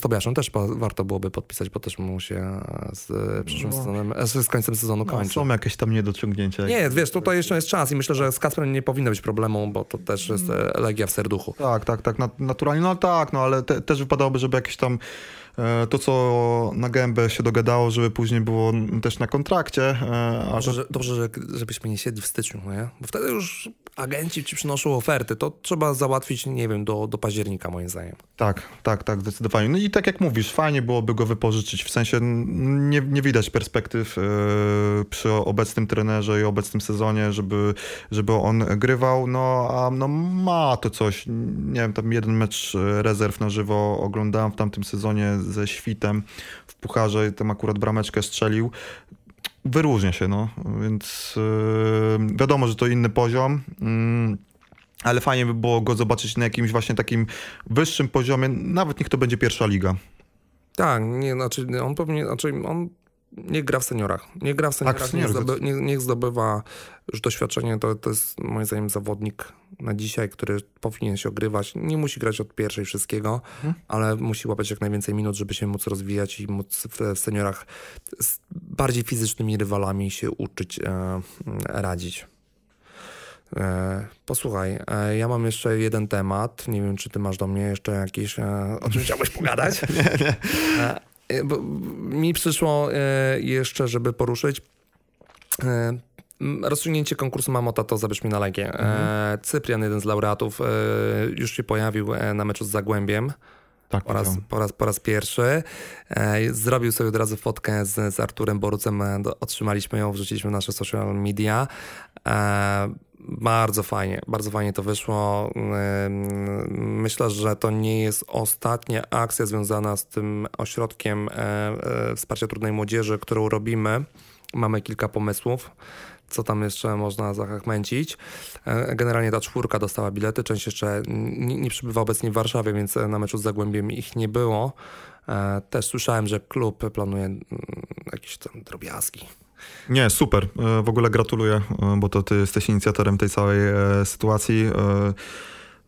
Tobiaszem też warto byłoby podpisać, bo też mu się z przyszłym no. sezonem, e, z końcem sezonu no, kończy. Są jakieś tam niedociągnięcia. Nie, wiesz, tutaj jeszcze jest czas i myślę, że z Kasprem nie powinno być problemu, bo to też jest e, legia w serduchu. Tak, tak, tak, naturalnie, no tak, no ale te, też wypadałoby, żeby jakieś tam E, to, co na gębę się dogadało, żeby później było też na kontrakcie. E, a dobrze, że, dobrze że, żebyśmy nie siedli w styczniu, nie? bo wtedy już agenci ci przynoszą oferty. To trzeba załatwić, nie wiem, do, do października moim zdaniem. Tak, tak, tak, zdecydowanie. No i tak jak mówisz, fajnie byłoby go wypożyczyć. W sensie nie, nie widać perspektyw yy, przy obecnym trenerze i obecnym sezonie, żeby, żeby on grywał. No a no, ma to coś. Nie wiem, tam jeden mecz rezerw na żywo oglądałem w tamtym sezonie ze Świtem w Pucharze, tam akurat brameczkę strzelił. Wyróżnia się, no, więc yy, wiadomo, że to inny poziom. Yy ale fajnie by było go zobaczyć na jakimś właśnie takim wyższym poziomie, nawet niech to będzie pierwsza liga. Tak, nie, znaczy on powinien, znaczy on niech gra w seniorach. Niech gra w seniorach, tak, niech, zdoby, niech, niech, zdobywa już doświadczenie. To, to jest moim zdaniem zawodnik na dzisiaj, który powinien się ogrywać. Nie musi grać od pierwszej wszystkiego, hmm. ale musi łapać jak najwięcej minut, żeby się móc rozwijać i móc w, seniorach z bardziej fizycznymi rywalami się uczyć e, radzić. E, posłuchaj, e, ja mam jeszcze jeden temat. Nie wiem, czy ty masz do mnie jeszcze jakiś, e, o czym chciałbyś pogadać? nie, nie. E, E, mi przyszło e, jeszcze, żeby poruszyć e, rozstrzygnięcie konkursu Mamo Tato Zabierz mi na Legię. Mhm. Cyprian, jeden z laureatów, już się pojawił na meczu z Zagłębiem. Tak, po, raz, po, raz, po raz pierwszy. Zrobił sobie od razu fotkę z, z Arturem Borucem. Otrzymaliśmy ją, wrzuciliśmy w nasze social media. Bardzo fajnie, bardzo fajnie to wyszło. Myślę, że to nie jest ostatnia akcja związana z tym ośrodkiem e, e, wsparcia trudnej młodzieży, którą robimy. Mamy kilka pomysłów, co tam jeszcze można zachachmęcić. E, generalnie ta czwórka dostała bilety, część jeszcze nie, nie przybywa obecnie w Warszawie, więc na meczu z Zagłębiem ich nie było. Też słyszałem, że klub planuje mm, jakieś tam drobiazgi nie, super. E, w ogóle gratuluję, e, bo to ty jesteś inicjatorem tej całej e, sytuacji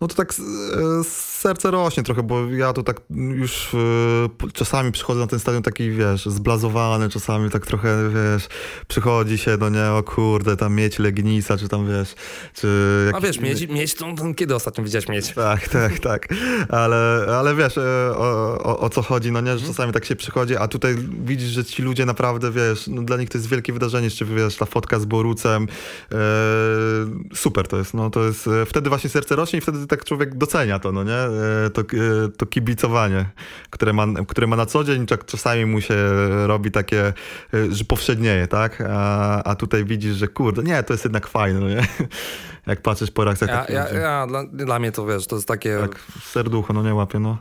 no to tak e, serce rośnie trochę, bo ja to tak już e, czasami przychodzę na ten stadion taki, wiesz, zblazowany, czasami tak trochę, wiesz, przychodzi się, no nie, o kurde, tam mieć Legnica, czy tam, wiesz, czy... A wiesz, mieć, mieć to, to kiedy ostatnio widziałeś mieć? Tak, tak, tak, ale, ale wiesz, e, o, o, o, co chodzi, no nie, że mhm. czasami tak się przychodzi, a tutaj widzisz, że ci ludzie naprawdę, wiesz, no dla nich to jest wielkie wydarzenie, czy wiesz, ta fotka z Borucem, e, super to jest, no to jest, wtedy właśnie serce rośnie i wtedy tak człowiek docenia to, no nie? E, to, e, to kibicowanie, które ma, które ma na co dzień, czasami mu się robi takie, e, że powszednieje, tak? A, a tutaj widzisz, że kurde, nie, to jest jednak fajne, no nie? Jak patrzysz po reakcjach ja, ja, ja, dla, dla mnie to wiesz, to jest takie... Tak, serducho, no nie łapie, no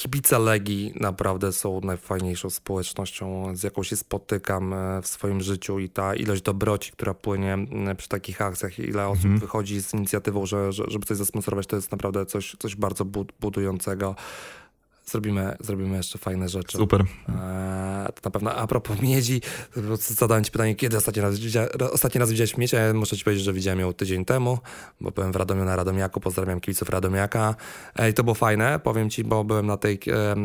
kibice Legii naprawdę są najfajniejszą społecznością, z jaką się spotykam e, w swoim życiu i ta ilość dobroci, która płynie przy takich akcjach, ile osób mhm. wychodzi z inicjatywą, że, żeby coś zasponsorować, to jest naprawdę coś, coś bardzo budującego zrobimy, zrobimy jeszcze fajne rzeczy. Super. Eee, to na pewno a propos miedzi, zadałem ci pytanie, kiedy ostatni raz, ostatni raz widziałeś miedź? Ja muszę ci powiedzieć, że widziałem ją tydzień temu, bo byłem w Radomiu na Radomiaku, pozdrawiam kibiców Radomiaka. I to było fajne, powiem ci, bo byłem na tej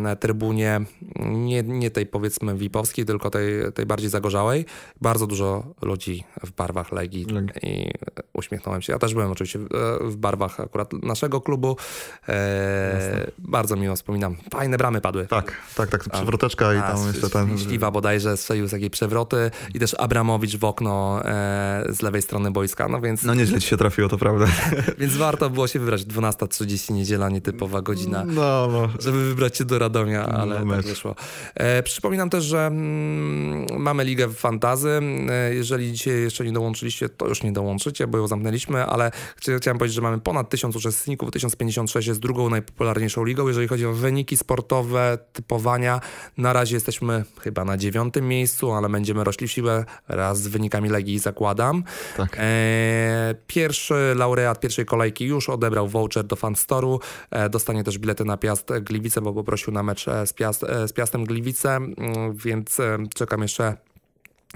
e, trybunie, nie, nie tej powiedzmy VIP-owskiej, tylko tej, tej bardziej zagorzałej. Bardzo dużo ludzi w barwach Legii i uśmiechnąłem się. Ja też byłem oczywiście w, w barwach akurat naszego klubu. E, bardzo miło wspominam fajne bramy padły. Tak, tak, tak, przewroteczka i tam jeszcze ten... Śliwa bodajże strzelił z jakiej przewroty i też Abramowicz w okno e, z lewej strony boiska, no więc... No nieźle ci się trafiło, to prawda. więc warto było się wybrać, 12.30 niedziela, nietypowa godzina, no, no. żeby wybrać się do Radomia, no, ale no, tak wyszło. E, przypominam też, że mm, mamy ligę w fantazy, e, jeżeli dzisiaj jeszcze nie dołączyliście, to już nie dołączycie, bo ją zamknęliśmy, ale chciałem powiedzieć, że mamy ponad 1000 uczestników, 1056 jest drugą najpopularniejszą ligą, jeżeli chodzi o wyniki sportowe, typowania. Na razie jesteśmy chyba na dziewiątym miejscu, ale będziemy rośli w siłę raz z wynikami Legii zakładam. Tak. E, pierwszy laureat pierwszej kolejki już odebrał voucher do Fanstoru. E, dostanie też bilety na Piast Gliwice, bo poprosił na mecz e, z, Piast, z Piastem Gliwice, mm, więc czekam jeszcze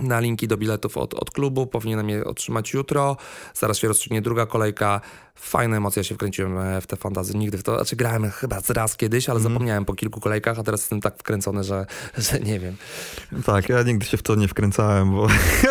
na linki do biletów od, od klubu. Powinienem je otrzymać jutro. Zaraz się rozstrzygnie druga kolejka fajne emocje, ja się wkręciłem e, w te fantazy. Nigdy w to, znaczy grałem chyba raz kiedyś, ale mm. zapomniałem po kilku kolejkach, a teraz jestem tak wkręcony, że, że nie wiem. Tak, ja nigdy się w to nie wkręcałem, bo,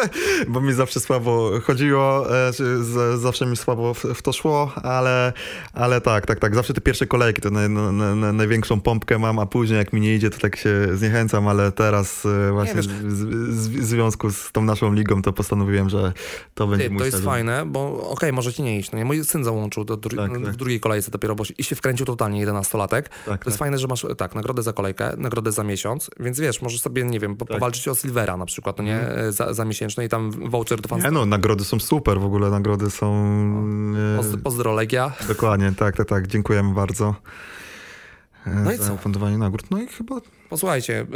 bo mi zawsze słabo chodziło, e, z, zawsze mi słabo w, to szło, ale, ale tak, tak, tak, zawsze te pierwsze kolejki to na, na, na, największą pompkę mam, a później jak mi nie idzie, to tak się zniechęcam, ale teraz e, właśnie w, w, związku z tą naszą ligą to postanowiłem, że to będzie Ty, mój To jest sezon. fajne, bo okej, okay, może ci nie iść, no nie? Mój syn założył dołączył do dru tak, w tak. drugiej kolejce dopiero, bo i się wkręcił totalnie 11-latek. Tak, to jest tak. fajne, że masz tak, nagrodę za kolejkę, nagrodę za miesiąc, więc wiesz, możesz sobie, nie wiem, tak. powalczyć o Silvera na przykład, no nie, mm. za, za miesięczny i tam voucher do Nie no, nagrody są super, w ogóle nagrody są... No. Pozdro Legia. Dokładnie, tak, tak, tak, dziękujemy bardzo. No co? Fundowanie nagród. No i chyba. Posłuchajcie, y,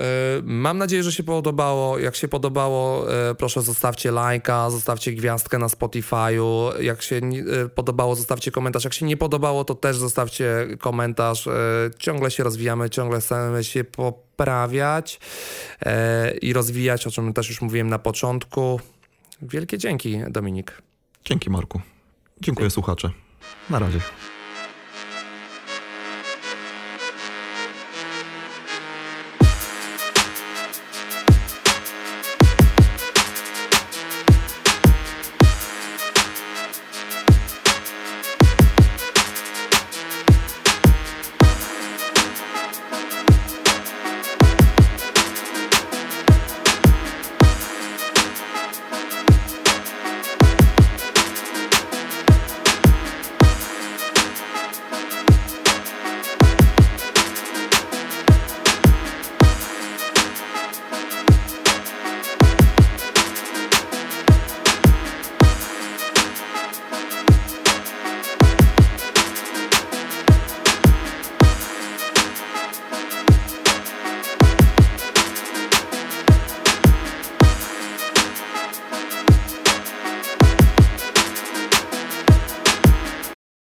mam nadzieję, że się podobało. Jak się podobało, y, proszę zostawcie lajka, zostawcie gwiazdkę na Spotify'u. Jak się y, podobało, zostawcie komentarz. Jak się nie podobało, to też zostawcie komentarz. Ciągle się rozwijamy, ciągle chcemy się poprawiać i rozwijać, o czym też już mówiłem na początku. Wielkie dzięki, Dominik. Dzięki, Marku. Dziękuję, słuchacze. Na razie.